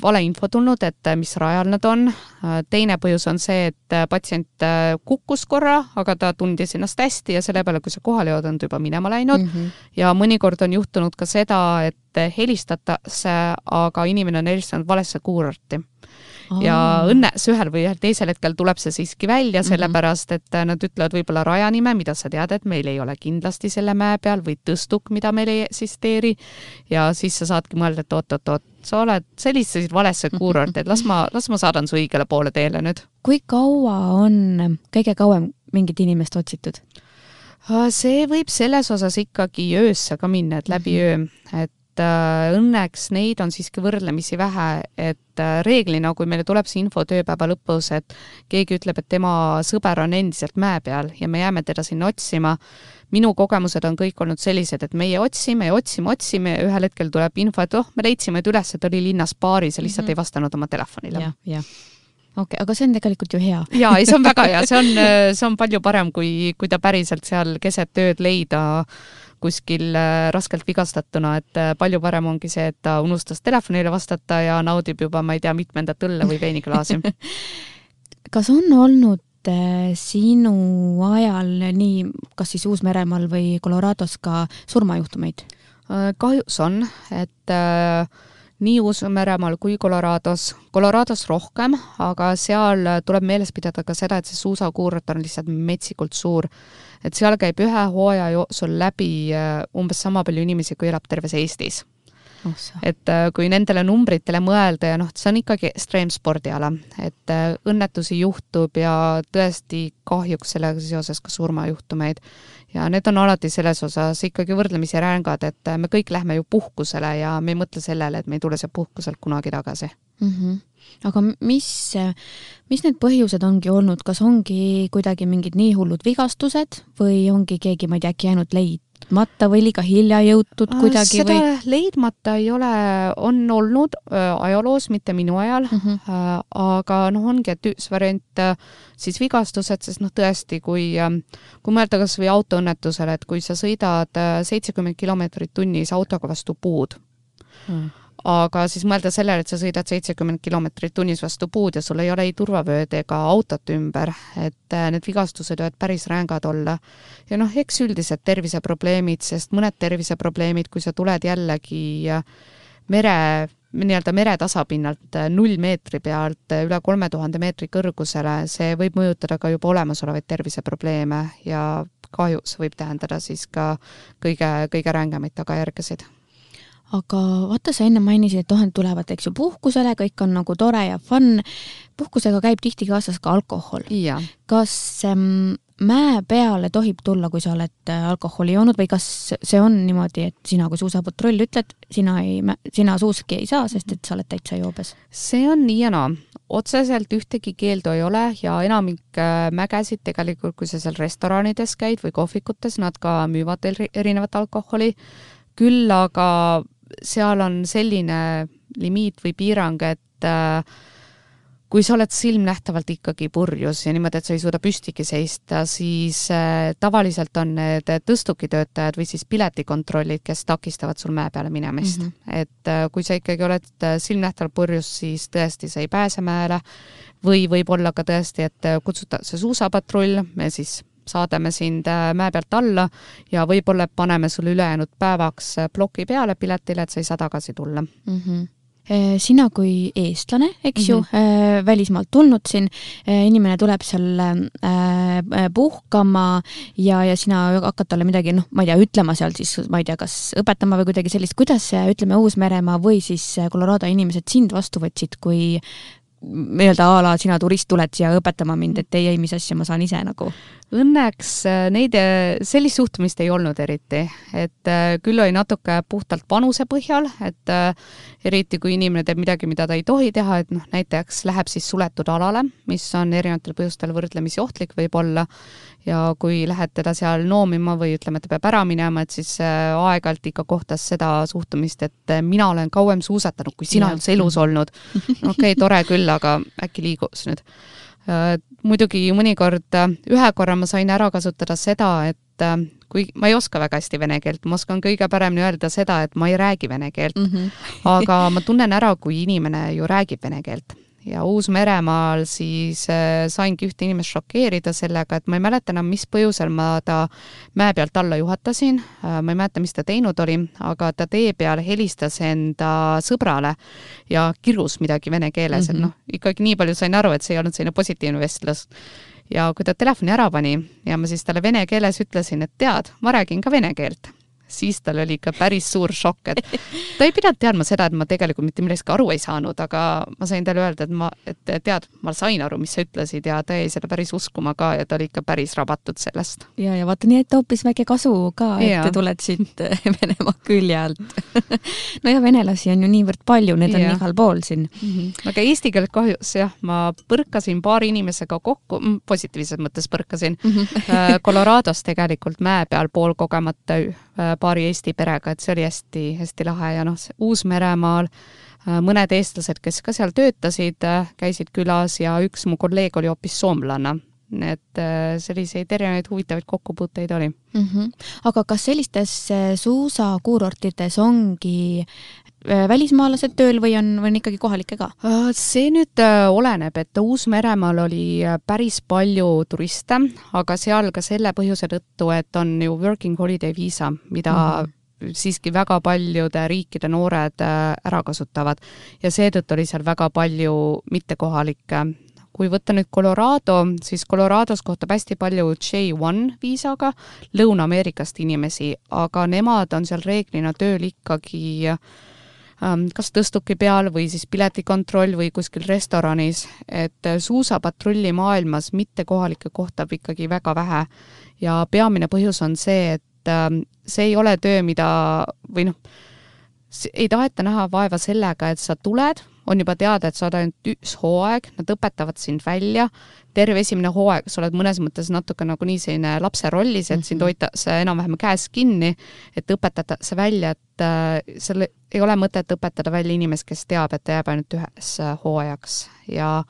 valeinfo tulnud, et äh, mis rajal nad on. Äh, teine põhjus on see, et patsient kukkus korra, aga ta tundis ennast hästi ja selle peale, kui sa kohale jõuad, on ta juba minema läinud mm. -hmm. ja mõnikord on juhtunud ka seda, et helistatakse, aga inimene on helistanud valesse kuurorti ja õnnes ühel või teisel hetkel tuleb see siiski välja, mhm. sellepärast et nad ütlevad võib-olla rajanime, mida sa tead, et meil ei ole kindlasti selle mäe peal, või tõstuk, mida meil ei eksisteeri, ja siis sa saadki mõelda, et oot-oot-oot, sa oled selliseid valesse kuurorti, et las ma, las ma saadan su õigele poole teele nüüd. kui kaua on kõige kauem mingit inimest otsitud? see võib selles osas ikkagi öösse ka minna, et läbi öö, et et äh, õnneks neid on siiski võrdlemisi vähe, et äh, reeglina, kui meile tuleb see info tööpäeva lõpus, et keegi ütleb, et tema sõber on endiselt mäe peal ja me jääme teda sinna otsima, minu kogemused on kõik olnud sellised, et meie otsime ja otsime, otsime ja ühel hetkel tuleb info, et oh, me leidsime ta üles, ta oli linnas baaris ja lihtsalt mm -hmm. ei vastanud oma telefonile ja,. jah okei okay,, aga see on tegelikult ju hea. jaa, ei see on väga hea, see on, see on palju parem, kui, kui ta päriselt seal keset ööd leida kuskil äh, raskelt vigastatuna, et äh, palju parem ongi see, et ta unustas telefonile vastata ja naudib juba, ma ei tea, mitmendat õlle või veiniklaasi kas on olnud äh, sinu ajal nii, kas siis Uus-Meremaal või Colorados ka surmajuhtumeid? kahjuks on, et äh, nii Uus-Meremaal kui Colorados, Colorados rohkem, aga seal tuleb meeles pidada ka seda, et see suusakuurort on lihtsalt metsikult suur et seal käib ühe hooaja jooksul läbi äh, umbes sama palju inimesi, kui elab terves Eestis oh,. et äh, kui nendele numbritele mõelda ja noh, see on ikkagi ekstreemspordiala, et äh, õnnetusi juhtub ja tõesti kahjuks sellega seoses ka surmajuhtumeid. Ja need on alati selles osas ikkagi võrdlemisi rängad, et me kõik lähme ju puhkusele ja me ei mõtle sellele, et me ei tule sealt puhkuselt kunagi tagasi mm. -hmm aga mis, mis need põhjused ongi olnud, kas ongi kuidagi mingid nii hullud vigastused või ongi keegi, ma ei tea, äkki jäänud leidmata või liiga hilja jõutud äh, kuidagi seda või? leidmata ei ole, on olnud äh, ajaloos, mitte minu ajal mm, -hmm. äh, aga noh, ongi, et üks variant äh, siis vigastused, sest noh, tõesti, kui äh,, kui mõelda kas või autoõnnetusele, et kui sa sõidad äh, seitsekümmend kilomeetrit tunnis autoga vastu puud mm aga siis mõelda sellele, et sa sõidad seitsekümmend kilomeetrit tunnis vastu puud ja sul ei ole ei turvavööd ega autot ümber, et äh, need vigastused võivad päris rängad olla. ja noh, eks üldised terviseprobleemid, sest mõned terviseprobleemid, kui sa tuled jällegi äh, mere, nii-öelda meretasapinnalt äh, null meetri pealt üle kolme tuhande meetri kõrgusele, see võib mõjutada ka juba olemasolevaid terviseprobleeme ja kahjuks võib tähendada siis ka kõige, kõige rängemaid tagajärgesid aga vaata, sa enne mainisid, et oh, nad tulevad, eks ju, puhkusele, kõik on nagu tore ja fun. puhkusega käib tihti kaasas ka alkohol. kas ähm, mäe peale tohib tulla, kui sa oled äh, alkoholi joonud või kas see on niimoodi, et sina kui suusapatrull ütled, sina ei, sina suuski ei saa, sest et sa oled täitsa joobes? see on nii ja naa no otseselt ühtegi keeldu ei ole ja enamik äh, mägesid tegelikult, kui sa seal restoranides käid või kohvikutes, nad ka müüvad erinevat alkoholi, küll aga seal on selline limiit või piirang, et äh, kui sa oled silmnähtavalt ikkagi purjus ja niimoodi, et sa ei suuda püstigi seista, siis äh, tavaliselt on need tõstukitöötajad või siis piletikontrollid, kes takistavad sul mäe peale minemist mm. -hmm. et äh, kui sa ikkagi oled silmnähtavalt purjus, siis tõesti sa ei pääse mäele või võib olla ka tõesti, et kutsutakse suusapatrull, me siis saadame sind äh, mäe pealt alla ja võib-olla paneme sulle ülejäänud päevaks äh, ploki peale piletile, et sa ei saa tagasi tulla mm. -hmm sina kui eestlane, eks mm -hmm. ju, välismaalt tulnud siin, inimene tuleb seal puhkama ja, ja sina hakkad talle midagi, noh, ma ei tea, ütlema seal siis, ma ei tea, kas õpetama või kuidagi sellist, kuidas, ütleme, Uus-Meremaa või siis Colorado inimesed sind vastu võtsid, kui nii-öelda a la sina turist tuled siia õpetama mind, et ei, ei, mis asja ma saan ise nagu? Õnneks äh, neid, äh, sellist suhtumist ei olnud eriti, et äh, küll oli natuke puhtalt vanuse põhjal, et eriti kui inimene teeb midagi, mida ta ei tohi teha, et noh, näiteks läheb siis suletud alale, mis on erinevatel põhjustel võrdlemisi ohtlik võib-olla, ja kui lähed teda seal noomima või ütleme, et ta peab ära minema, et siis aeg-ajalt ikka kohtas seda suhtumist, et mina olen kauem suusatanud, kui sina üldse elus olnud. okei okay,, tore küll, aga äkki liigus nüüd muidugi mõnikord äh, ühe korra ma sain ära kasutada seda, et äh, kui ma ei oska väga hästi vene keelt, ma oskan kõige paremini öelda seda, et ma ei räägi vene keelt mm, -hmm. aga ma tunnen ära, kui inimene ju räägib vene keelt ja Uus-Meremaal siis äh, saingi ühte inimest šokeerida sellega, et ma ei mäleta enam, mis põhjusel ma ta mäe pealt alla juhatasin, äh, ma ei mäleta, mis ta teinud oli, aga ta tee peal helistas enda sõbrale ja kirus midagi vene keeles mm, -hmm. et mhm. noh, ikkagi nii palju sain aru, et see ei olnud selline positiivne vestlus ja kui ta telefoni ära pani ja ma siis talle vene keeles ütlesin, et tead, ma räägin ka vene keelt siis tal oli ikka päris suur šokk, et ta ei pidanud teadma seda, et ma tegelikult mitte millestki aru ei saanud, aga ma sain talle öelda, et ma, et tead, ma sain aru, mis sa ütlesid ja ta jäi seda päris uskuma ka ja ta oli ikka päris rabatud sellest. ja, ja vaata, nii et hoopis väike kasu ka, et ja. tuled siit Venemaa külje alt no ja venelasi on ju niivõrd palju, need ja. on igal pool siin mm. -hmm. aga eesti keelt kahjuks jah, ma põrkasin paari inimesega kokku, positiivses mõttes põrkasin mm, -hmm. Colorados tegelikult mäe peal poolkogemata paari Eesti perega, et see oli hästi-hästi lahe ja noh, Uus-Meremaal äh, mõned eestlased, kes ka seal töötasid, äh, käisid külas ja üks mu kolleeg oli hoopis soomlanna. et äh, selliseid erinevaid huvitavaid kokkupuuteid oli mm. -hmm. aga kas sellistes suusakuurortides ongi välismaalased tööl või on, või on ikkagi kohalikke ka? Äh, see nüüd äh, oleneb, et Uus-Meremaal oli päris palju turiste, aga seal ka selle põhjuse tõttu, et on ju working holiday viisa, mida mm -hmm siiski väga paljude riikide noored ära kasutavad. Ja seetõttu oli seal väga palju mittekohalikke. Kui võtta nüüd Colorado, siis Colorados kohtab hästi palju J1 viisaga Lõuna-Ameerikast inimesi, aga nemad on seal reeglina tööl ikkagi äh, kas tõstuki peal või siis piletikontroll või kuskil restoranis, et äh, suusapatrulli maailmas mittekohalikke kohtab ikkagi väga vähe. Ja peamine põhjus on see, et ähm, see ei ole töö, mida või noh, ei taheta näha vaeva sellega, et sa tuled, on juba teada, et sa oled ainult üks hooaeg, nad õpetavad sind välja, terve esimene hooaeg sa oled mõnes mõttes natuke nagunii selline lapse rollis, et sind mhm. hoitakse enam-vähem käes kinni, et õpetatakse välja, et äh, seal ei ole mõtet õpetada välja inimest, kes teab, et ta jääb ainult üheks äh, hooajaks ja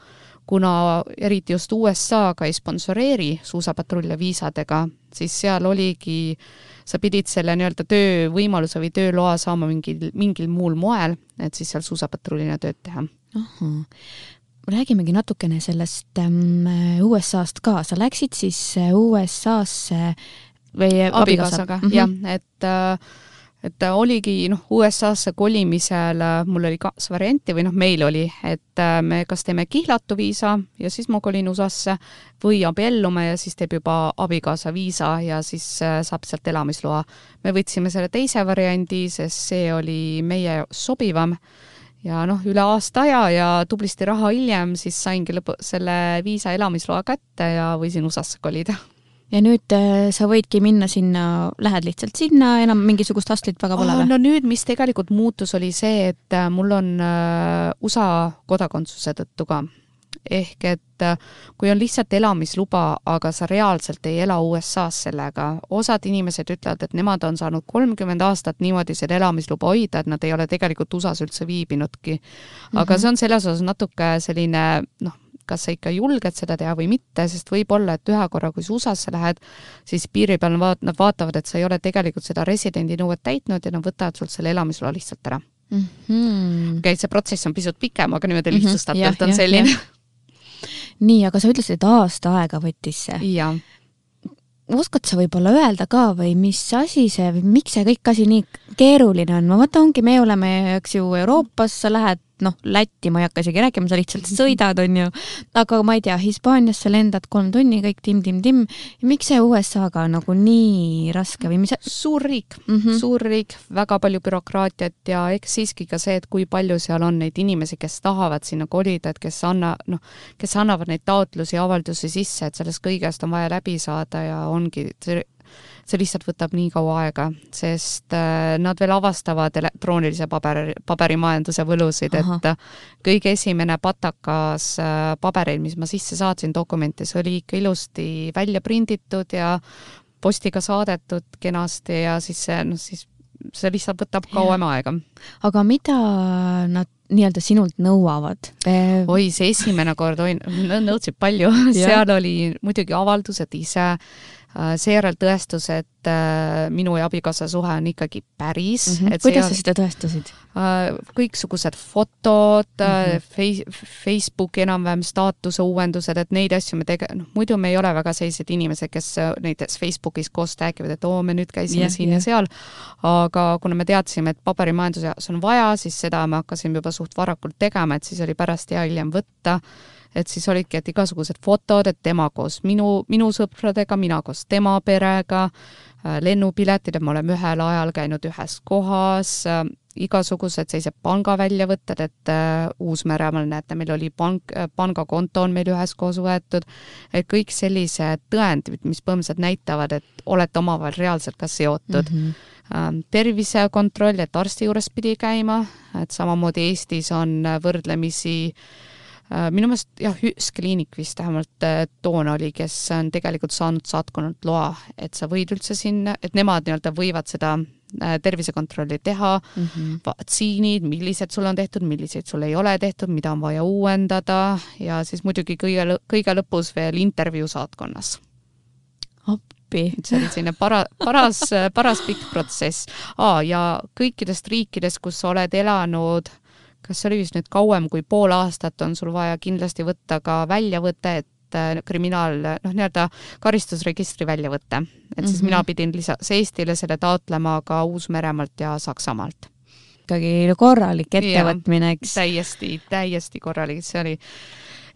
kuna eriti just USA ka ei sponsoreeri suusapatrulle viisadega, siis seal oligi äh, sa pidid selle nii-öelda töövõimaluse või tööloa saama mingil, mingil muul moel, et siis seal suusapatrullina tööd teha. räägimegi natukene sellest ähm, USA-st ka, sa läksid siis äh, USA-sse või abikaasaga, mhm. jah, et äh, et oligi noh, USA-sse kolimisel äh, mul oli kaks varianti või noh, meil oli, et äh, me kas teeme kihlatu viisa ja siis ma kolin USA-sse või abiellume ja siis teeb juba abikaasa viisa ja siis äh, saab sealt elamisloa. me võtsime selle teise variandi, sest see oli meie sobivam ja noh, üle aasta aja ja tublisti raha hiljem siis saingi lõpu, selle viisa elamisloa kätte ja võisin USA-sse kolida ja nüüd äh, sa võidki minna sinna, lähed lihtsalt sinna, enam mingisugust hostlit väga pole või? no nüüd, mis tegelikult muutus, oli see, et äh, mul on äh, USA kodakondsuse tõttu ka. ehk et kui on lihtsalt elamisluba, aga sa reaalselt ei ela USA-s sellega, osad inimesed ütlevad, et nemad on saanud kolmkümmend aastat niimoodi seda elamisluba hoida, et nad ei ole tegelikult USA-s üldse viibinudki. aga mm -hmm. see on selles osas natuke selline noh, kas sa ikka julged seda teha või mitte, sest võib-olla, et ühe korra, kui sa USA-sse lähed, siis piiri peal vaat-, nad vaatavad, et sa ei ole tegelikult seda residendi nõuet täitnud ja nad võtavad sult selle elamisloa lihtsalt ära mm. -hmm. okei okay,, see protsess on pisut pikem, aga niimoodi mhm. lihtsustatult mm -hmm. on selline. nii, aga sa ütlesid, et aasta aega võttis see? jah oskad sa võib-olla öelda ka või mis asi see või miks see kõik asi nii keeruline on, ma vaata, ongi, me oleme, eks ju, Euroopas, sa lähed noh, Lätti ma ei hakka isegi rääkima, sa lihtsalt sõidad, on ju, aga ma ei tea, Hispaaniasse lendad kolm tunni, kõik tim-tim-tim, miks see USA-ga nagu nii raske või mis suur riik. Mm, -hmm. suur riik, väga palju bürokraatiat ja eks siiski ka see, et kui palju seal on neid inimesi, kes tahavad sinna kolida, et kes anna, noh, kes annavad neid taotlusi, avaldusi sisse, et sellest kõigest on vaja läbi saada ja ongi see lihtsalt võtab nii kaua aega, sest äh, nad veel avastavad elektroonilise paber, paberimajanduse võlusid, et kõige esimene patakas äh, pabereid, mis ma sisse saatsin dokumentides, oli ikka ilusti välja prinditud ja postiga saadetud kenasti ja siis see, noh siis see lihtsalt võtab kauem aega. aga mida nad nii-öelda sinult nõuavad? oi, see esimene kord, oi, nõudsid palju seal oli muidugi avaldused ise, seejärel tõestus, et äh, minu ja abikaasa suhe on ikkagi päris mm. -hmm. kuidas sa seda tõestasid? Äh, kõiksugused fotod mm, -hmm. Face, Facebooki enam-vähem staatuse uuendused, et neid asju me tege-, noh muidu me ei ole väga sellised inimesed, kes näiteks Facebookis koos räägivad, et oo, me nüüd käisime yeah, siin yeah. ja seal, aga kuna me teadsime, et paberimajanduse jaoks on vaja, siis seda me hakkasime juba suht varakult tegema, et siis oli pärast hea hiljem võtta et siis olidki, et igasugused fotod, et tema koos minu, minu sõpradega, mina koos tema perega, äh, lennupiletid, et me oleme ühel ajal käinud ühes kohas äh,, igasugused sellised pangaväljavõtted, et äh, Uus-Meremaal näete, meil oli pank pangakonto on meil üheskoos võetud, et kõik sellised tõendid, mis põhimõtteliselt näitavad, et olete omavahel reaalselt ka seotud mm. -hmm tervisekontroll, et arsti juures pidi käima, et samamoodi Eestis on võrdlemisi Äh, minu meelest jah, Hüs kliinik vist vähemalt äh, toona oli, kes on tegelikult saanud saatkonnalt loa, et sa võid üldse sinna, et nemad nii-öelda võivad seda äh, tervisekontrolli teha mm, -hmm. vaktsiinid, millised sul on tehtud, milliseid sul ei ole tehtud, mida on vaja uuendada ja siis muidugi kõige, kõige lõpus veel intervjuu saatkonnas. appi. see oli selline para-, paras, paras pikk protsess ah,. ja kõikidest riikidest, kus sa oled elanud äh, kas see oli vist nüüd kauem kui pool aastat, on sul vaja kindlasti võtta ka väljavõte, et äh, kriminaal, noh, nii-öelda karistusregistri väljavõte. et siis mm -hmm. mina pidin lisaks Eestile selle taotlema ka Uus-Meremaalt ja Saksamaalt. ikkagi korralik ettevõtmine, eks? täiesti, täiesti korralik, see oli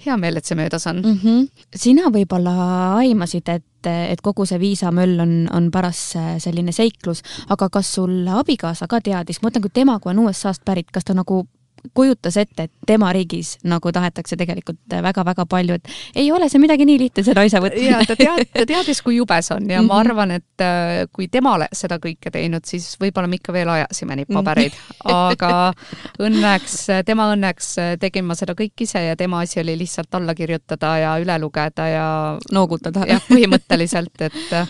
hea meel, et see möödas on mm. -hmm. sina võib-olla aimasid, et et kogu see viisamöll on, on paras selline seiklus, aga kas sul abikaasa ka teadis, ma mõtlen, kui tema, kui on USA-st pärit, kas ta nagu kujutas ette, et tema riigis nagu tahetakse tegelikult väga-väga palju, et ei ole see midagi nii lihtne, see naise võtmine. ja ta tead, ta teadis, kui jube see on ja mm -hmm. ma mhm. arvan, et äh, kui tema seda kõike teinud, siis võib-olla me ikka veel ajasime neid pabereid -hmm. aga õnneks, tema õnneks tegin ma seda kõik ise ja tema asi oli lihtsalt alla kirjutada ja üle lugeda ja noogutada. jah, põhimõtteliselt, et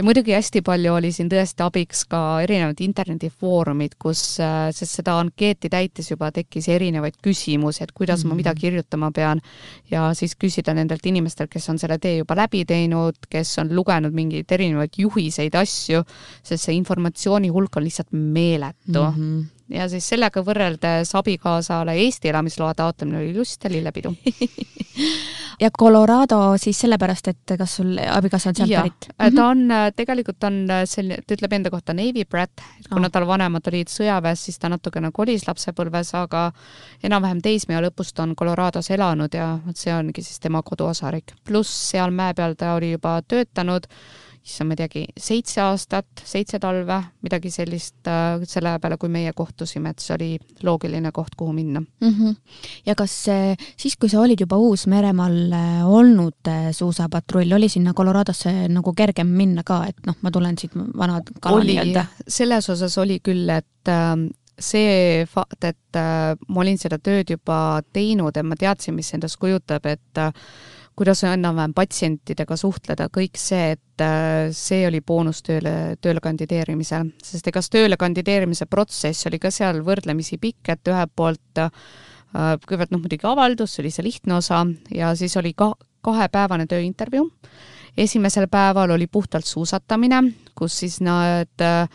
ja muidugi hästi palju oli siin tõesti abiks ka erinevad internetifoorumid, kus, äh, sest seda ankeeti täites juba tekkis erinevaid küsimusi, et kuidas mm -hmm. ma mida mhm. kirjutama pean ja siis küsida nendelt inimestelt, kes on selle tee juba läbi teinud, kes on lugenud mingeid erinevaid juhiseid, asju, sest see informatsiooni hulk on lihtsalt meeletu mm. -hmm ja siis sellega võrreldes abikaasale Eesti elamisloa taotlemine oli just lillepidu ja Colorado siis sellepärast, et kas sul abikaasa on sealt pärit? ta mhm. on, tegelikult on selline, ta ütleb enda kohta Navy brat, kuna oh. tal vanemad olid sõjaväes, siis ta natukene kolis lapsepõlves, aga enam-vähem teismea lõpust on Colorados elanud ja vot see ongi siis tema koduosarik. pluss seal mäe peal ta oli juba töötanud issand, ma ei teagi, seitse aastat, seitse talve, midagi sellist äh, selle peale, kui meie kohtusime, et see oli loogiline koht, kuhu minna mm. -hmm. ja kas äh, siis, kui sa olid juba Uus-Meremaal äh, olnud suusapatrull, oli sinna Coloradosse nagu kergem minna ka, et noh, ma tulen siit vana kala nii-öelda? selles osas oli küll, et ähm, see fakt, et ma olin seda tööd juba teinud ja ma teadsin, mis endast kujutab, et kuidas enam-vähem patsientidega suhtleda, kõik see, et äh, see oli boonus tööle, tööle kandideerimisel. sest ega see tööle kandideerimise protsess oli ka seal võrdlemisi pikk, et ühelt poolt äh, kõigepealt noh, muidugi avaldus, see oli see lihtne osa, ja siis oli ka kahepäevane tööintervjuu. esimesel päeval oli puhtalt suusatamine, kus siis nad äh,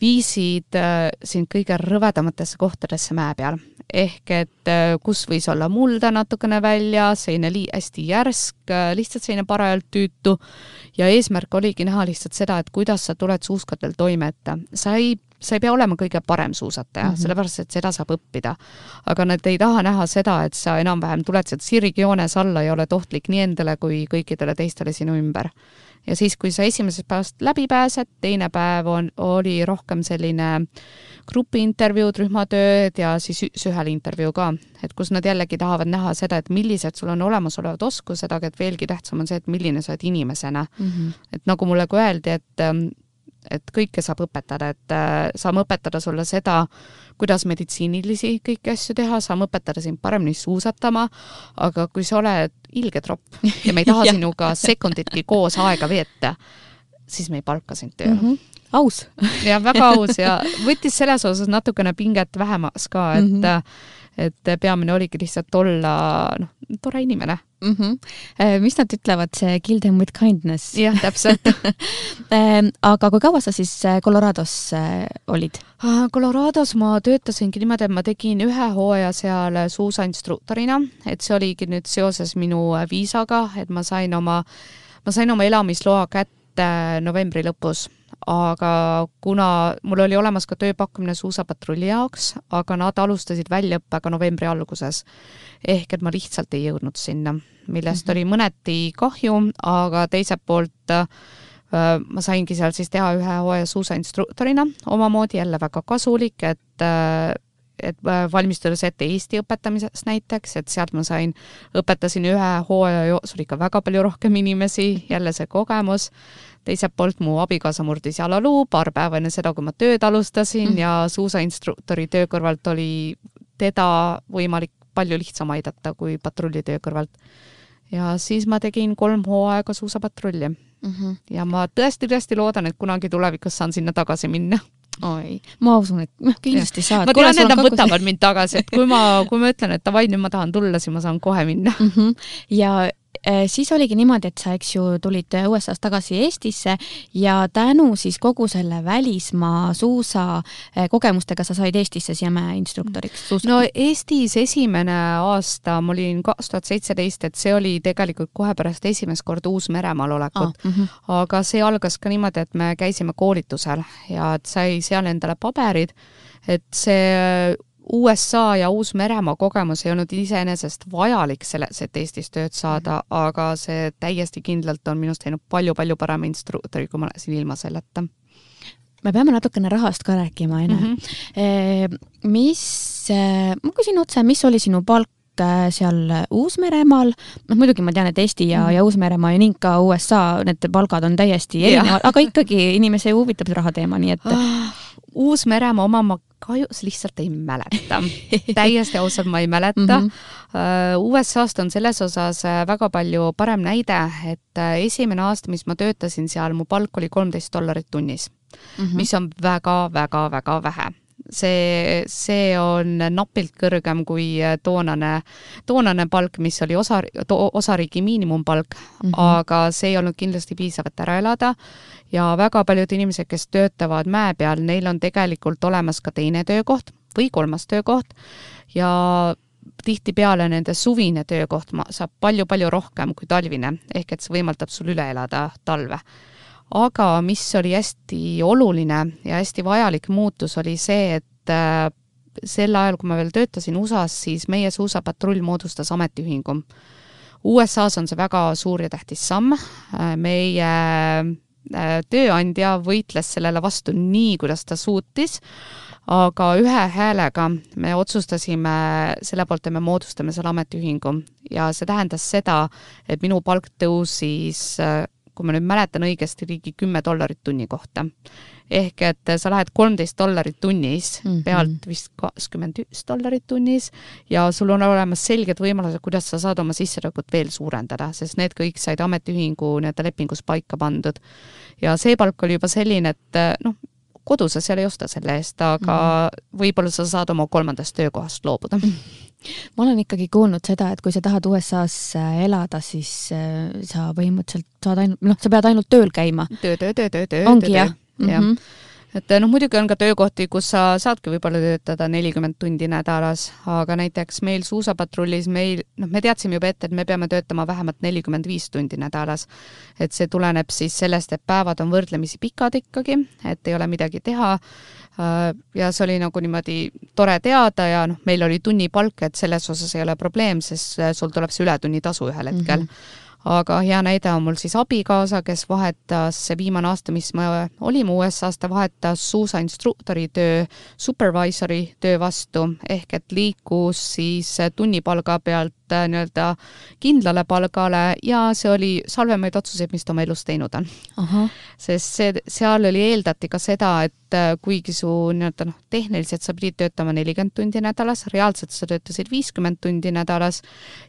viisid sind kõige rõvedamatesse kohtadesse mäe peal ehk et äh, kus võis olla mulda natukene väljas, selline lii-, hästi järsk, äh, lihtsalt selline parajalt tüütu ja eesmärk oligi näha lihtsalt seda, et kuidas sa tuled suuskadel toime ette. sa ei, sa ei pea olema kõige parem suusataja mm, -hmm. sellepärast et seda saab õppida. aga nad ei taha näha seda, et sa enam-vähem tuled sealt sirgjoones alla ja oled ohtlik nii endale kui kõikidele teistele sinu ümber ja siis, kui sa esimesest päevast läbi pääsed, teine päev on, oli rohkem selline grupiintervjuud, rühmatööd ja siis ühel intervjuu ka, et kus nad jällegi tahavad näha seda, et millised sul on olemasolevad oskused, aga et veelgi tähtsam on see, et milline sa oled inimesena mm. -hmm. et nagu mulle ka öeldi, et ähm, et kõike saab õpetada, et äh, saame õpetada sulle seda, kuidas meditsiinilisi kõiki asju teha, saame õpetada sind paremini suusatama, aga kui sa oled ilge tropp ja me ei taha sinuga sekunditki koos aega veeta, siis me ei palka sind tööle. Mm. -hmm aus. Ja väga aus ja võttis selles osas natukene pinget vähemaks ka, et mm -hmm et peamine oligi lihtsalt olla noh, tore inimene mm. -hmm. mis nad ütlevad, see kill them with kindness? jah, täpselt ehm, aga kui kaua sa siis äh, Colorados äh, olid? Ah, Colorados ma töötasingi niimoodi, et ma tegin ühe hooaja seal suusainstruktorina, et see oligi nüüd seoses minu viisaga, et ma sain oma, ma sain oma elamisloa kätte novembri lõpus aga kuna mul oli olemas ka tööpakkumine suusapatrulli jaoks, aga nad alustasid väljaõppega novembri alguses, ehk et ma lihtsalt ei jõudnud sinna, millest mm -hmm. oli mõneti kahju, aga teiselt poolt äh, ma saingi seal siis teha ühe hooaja suusainstruktorina, omamoodi jälle väga kasulik, et äh, et äh, valmistudes ette Eesti õpetamisest näiteks, et sealt ma sain, õpetasin ühe hooaja jooksul ikka väga palju rohkem inimesi, jälle see kogemus teiselt poolt mu abikaasa murdis jalaluu paar päeva enne seda, kui ma tööd alustasin mm. ja suusainstruktori töö kõrvalt oli teda võimalik palju lihtsam aidata kui patrullitöö kõrvalt. ja siis ma tegin kolm hooaega suusapatrulli mm. -hmm. ja ma tõesti-tõesti loodan, et kunagi tulevikus saan sinna tagasi minna oi, ma usun, et noh, kindlasti ja. saad. ma tean, et nad võtavad mind tagasi, et kui ma, kui ma ütlen, et davai, nüüd ma tahan tulla, siis ma saan kohe minna mm. -hmm. ja siis oligi niimoodi, et sa, eks ju, tulid USA-st tagasi Eestisse ja tänu siis kogu selle välismaa suusa äh, kogemustega sa said Eestisse siia mäeinstruktoriks. no Eestis esimene aasta, ma olin kaks tuhat seitseteist, et see oli tegelikult kohe pärast esimest korda Uus-Meremaal olekut ah,. Mm -hmm. aga see algas ka niimoodi, et me käisime koolitusel ja et sai seal endale paberid, et see USA ja Uus-Meremaa kogemus ei olnud iseenesest vajalik selleks, et Eestis tööd saada, mhm. aga see täiesti kindlalt on minust teinud palju-palju parema instruktori, kui ma olesin ilma selleta. me peame natukene rahast ka rääkima, onju. Mhm. mis, ma küsin otse, mis oli sinu palk äh, seal Uus-Meremaal, noh muidugi ma tean, et Eesti ja mm., ja Uus-Meremaa ja ning ka USA, need palgad on täiesti erinevad, aga ikkagi inimesi huvitab see rahateema, nii et ah, Uus-Meremaa oma ma kahjuks lihtsalt ei mäleta täiesti ausalt ma ei mäleta mm. -hmm. USA-st on selles osas äh, väga palju parem näide, et äh, esimene aasta, mis ma töötasin seal, mu palk oli kolmteist dollarit tunnis mm, -hmm. mis on väga-väga-väga vähe see, see on napilt kõrgem kui äh, toonane, toonane palk, mis oli osa, osariigi miinimumpalk mm, -hmm. aga see ei olnud kindlasti piisav, et ära elada ja väga paljud inimesed, kes töötavad mäe peal, neil on tegelikult olemas ka teine töökoht või kolmas töökoht ja tihtipeale nende suvine töökoht saab palju-palju rohkem kui talvine, ehk et see võimaldab sul üle elada talve. Aga mis oli hästi oluline ja hästi vajalik muutus, oli see, et äh, sel ajal, kui ma veel töötasin USA-s, siis meie suusapatrull moodustas ametiühingu. USA-s on see väga suur ja tähtis samm, äh, meie Äh, tööandja võitles sellele vastu nii, kuidas ta suutis, aga ühe häälega me otsustasime selle poolt, et me moodustame selle ametiühingu ja see tähendas seda, et minu palk tõusis kui ma nüüd mäletan õigesti, ligi kümme dollarit tunni kohta. ehk et sa lähed kolmteist dollarit tunnis mm, -hmm. pealt vist kakskümmend üks dollarit tunnis ja sul on olemas selged võimalused, kuidas sa saad oma sissetulekut veel suurendada, sest need kõik said ametiühingu nii-öelda lepingus paika pandud. ja see palk oli juba selline, et noh, kodu sa seal ei osta selle eest, aga mm võib-olla sa saad oma kolmandast töökohast loobuda. -hmm ma olen ikkagi kuulnud seda, et kui sa tahad USA-s äh, elada, siis äh, sa põhimõtteliselt saad ainult, noh, sa pead ainult tööl käima. töö, töö, töö, töö, töö. ongi jah? jah mm -hmm et noh, muidugi on ka töökohti, kus sa saadki võib-olla töötada nelikümmend tundi nädalas, aga näiteks meil suusapatrullis meil, noh, me teadsime juba ette, et me peame töötama vähemalt nelikümmend viis tundi nädalas. et see tuleneb siis sellest, et päevad on võrdlemisi pikad ikkagi, et ei ole midagi teha Äh, ja see oli nagu niimoodi tore teada ja noh, meil oli tunnipalk, et selles osas ei ole probleem, sest äh, sul tuleb see ületunnitasu ühel hetkel mm. -hmm aga hea näide on mul siis abikaasa, kes vahetas, see viimane aasta, mis me olime USA-s, ta vahetas suusainstruktori töö supervisori töö vastu, ehk et liikus siis tunnipalga pealt nii-öelda kindlale palgale ja see oli salvemaid otsuseid, mis ta oma elus teinud on. sest see, seal oli, eeldati ka seda, et äh, kuigi su nii-öelda noh, tehniliselt sa pidid töötama nelikümmend tundi nädalas, reaalselt sa töötasid viiskümmend tundi nädalas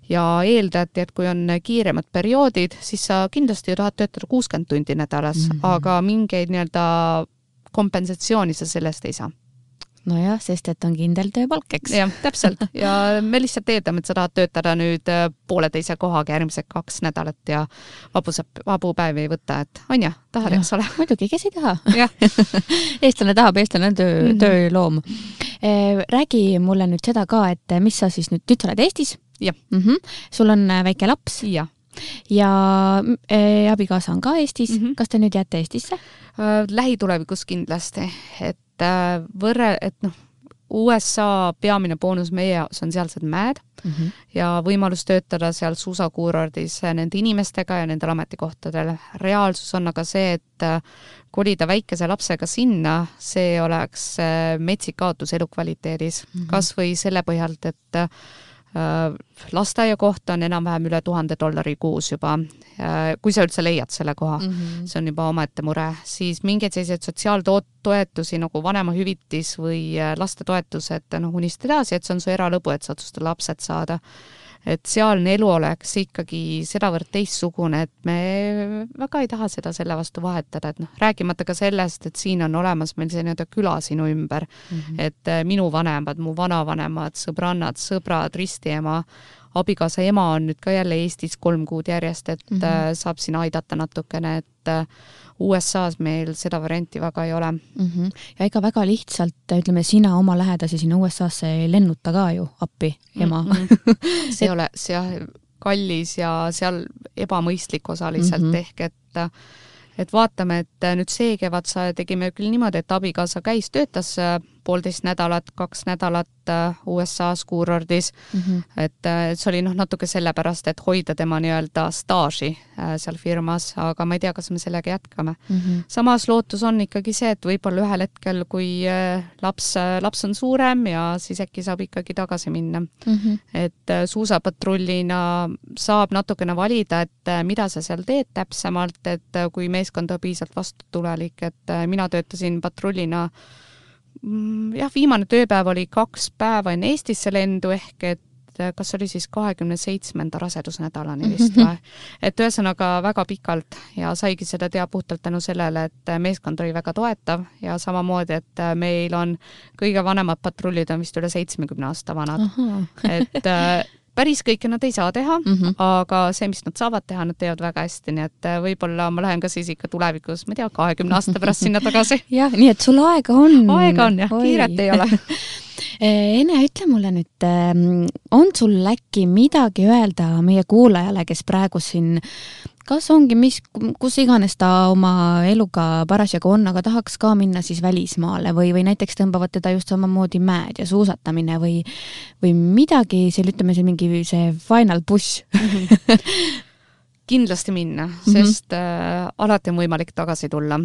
ja eeldati, et kui on kiiremad perioodid, siis sa kindlasti ju tahad töötada kuuskümmend tundi nädalas mm, -hmm. aga mingeid nii-öelda kompensatsiooni sa sellest ei saa nojah, sest et on kindel tööpalk, eks. jah, täpselt ja me lihtsalt eeldame, et sa tahad töötada nüüd äh, pooleteise kohaga järgmised kaks nädalat ja vabuseb, vabu päevi ei võta, et on ju, tahad, eks ole? muidugi, kes ei taha eestlane tahab, eestlane on töö mm, -hmm. tööloom. Äh, räägi mulle nüüd seda ka, et mis sa siis nüüd, nüüd sa oled Eestis? jah mm -hmm.. sul on äh, väike laps? jah ja äh, abikaasa on ka Eestis mm, -hmm. kas te nüüd jääte Eestisse äh,? lähitulevikus kindlasti, et äh, võrre, et noh, USA peamine boonus meie jaoks on sealsed mäed mm -hmm. ja võimalus töötada seal suusakuurordis nende inimestega ja nendel ametikohtadel. reaalsus on aga see, et äh, kolida väikese lapsega sinna, see oleks äh, metsik kaotus elukvaliteedis mm -hmm., kas või selle põhjalt, et äh, Äh, lasteaiakoht on enam-vähem üle tuhande dollari kuus juba, äh, kui sa üldse leiad selle koha mm, -hmm. see on juba omaette mure, siis mingeid selliseid sotsiaaltoetusi nagu vanemahüvitis või äh, lastetoetused, noh, unista edasi, et see on su eralõbu, et sa otsustad lapsed saada et sealne elu oleks ikkagi sedavõrd teistsugune, et me väga ei taha seda selle vastu vahetada, et noh, rääkimata ka sellest, et siin on olemas meil see nii-öelda küla sinu ümber mm, -hmm. et äh, minu vanemad, mu vanavanemad, sõbrannad, sõbrad, ristiema, abikaasa ema on nüüd ka jälle Eestis kolm kuud järjest, et mm -hmm. saab siin aidata natukene, et äh, USA-s meil seda varianti väga ei ole mm. -hmm. ja ega väga lihtsalt, ütleme, sina oma lähedasi sinna USA-sse ei lennuta ka ju appi, ema mm. -hmm. see ei ole, see jah, kallis ja seal ebamõistlik osaliselt mm, -hmm. ehk et et vaatame, et nüüd see kevad sa tegime küll niimoodi, et abikaasa käis, töötas poolteist nädalat, kaks nädalat äh, USA-s kuurordis mm. -hmm. et äh, see oli noh, natuke sellepärast, et hoida tema nii-öelda staaži äh, seal firmas, aga ma ei tea, kas me sellega jätkame mm. -hmm. samas lootus on ikkagi see, et võib-olla ühel hetkel, kui laps, laps on suurem ja siis äkki saab ikkagi tagasi minna mm. -hmm. et suusapatrullina saab natukene valida, et mida sa seal teed täpsemalt, et kui meeskond on piisavalt vastutulelik, et mina töötasin patrullina Mm, jah, viimane tööpäev oli kaks päeva enne Eestisse lendu, ehk et äh, kas oli siis kahekümne seitsmenda rasedusnädalani vist või? et ühesõnaga väga pikalt ja saigi seda teha puhtalt tänu sellele, et äh, meeskond oli väga toetav ja samamoodi, et äh, meil on kõige vanemad patrullid on vist üle seitsmekümne aasta vanad. et päris kõike nad ei saa teha mm, -hmm. aga see, mis nad saavad teha, nad teevad väga hästi, nii et äh, võib-olla ma lähen ka siis ikka tulevikus, ma ei tea, kahekümne aasta pärast sinna tagasi. jah, nii et sul aega on. aega on jah, kiiret ei ole Ene, ütle mulle nüüd, ähm, on sul äkki midagi öelda meie kuulajale, kes praegu siin kas ongi, mis, kus iganes ta oma eluga parasjagu on, aga tahaks ka minna siis välismaale või, või näiteks tõmbavad teda just samamoodi mäed ja suusatamine või, või midagi seal, ütleme see mingi see final push kindlasti minna, mhm. sest mm -hmm. äh, alati on võimalik tagasi tulla.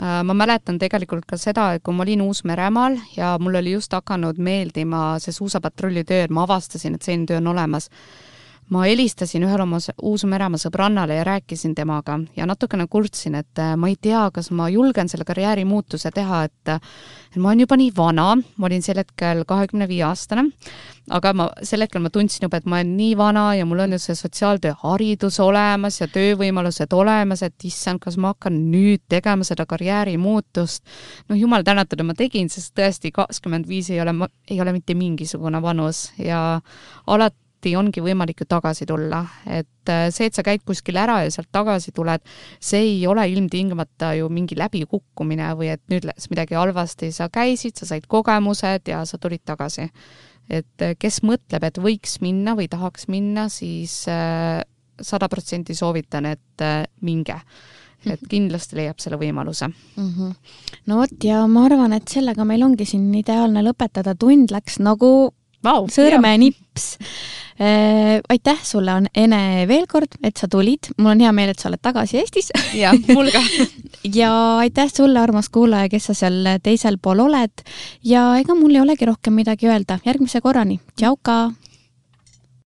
Ma mäletan tegelikult ka seda, et kui ma olin Uus-Meremaal ja mul oli just hakanud meeldima see suusapatrulli töö, et ma avastasin, et selline töö on olemas ma helistasin ühele oma Uus-Meremaa sõbrannale ja rääkisin temaga ja natukene kurtsin, et äh, ma ei tea, kas ma julgen selle karjäärimuutuse teha, et et ma olen juba nii vana, ma olin sel hetkel kahekümne viie aastane, aga ma, sel hetkel ma tundsin juba, et ma olen nii vana ja mul on ju see sotsiaaltöö haridus olemas ja töövõimalused olemas, et issand, kas ma hakkan nüüd tegema seda karjäärimuutust. noh, jumal tänatud, ma tegin, sest tõesti kakskümmend viis ei ole, ei ole mitte mingisugune vanus ja alati alati ongi võimalik ju tagasi tulla, et äh, see, et sa käid kuskil ära ja sealt tagasi tuled, see ei ole ilmtingimata ju mingi läbikukkumine või et nüüd läks midagi halvasti, sa käisid, sa said kogemused ja sa tulid tagasi. et äh, kes mõtleb, et võiks minna või tahaks minna, siis sada protsenti soovitan, et minge et kindlasti leiab selle võimaluse mm. -hmm. no vot, ja ma arvan, et sellega meil ongi siin ideaalne lõpetada, tund läks nagu wow, sõrmenips. Äh, aitäh sulle, Ene, veel kord, et sa tulid, mul on hea meel, et sa oled tagasi Eestis. jah, mul ka. Ja aitäh sulle, armas kuulaja, kes sa seal teisel pool oled. Ja ega mul ei olegi rohkem midagi öelda, järgmise korrani, tšau ka!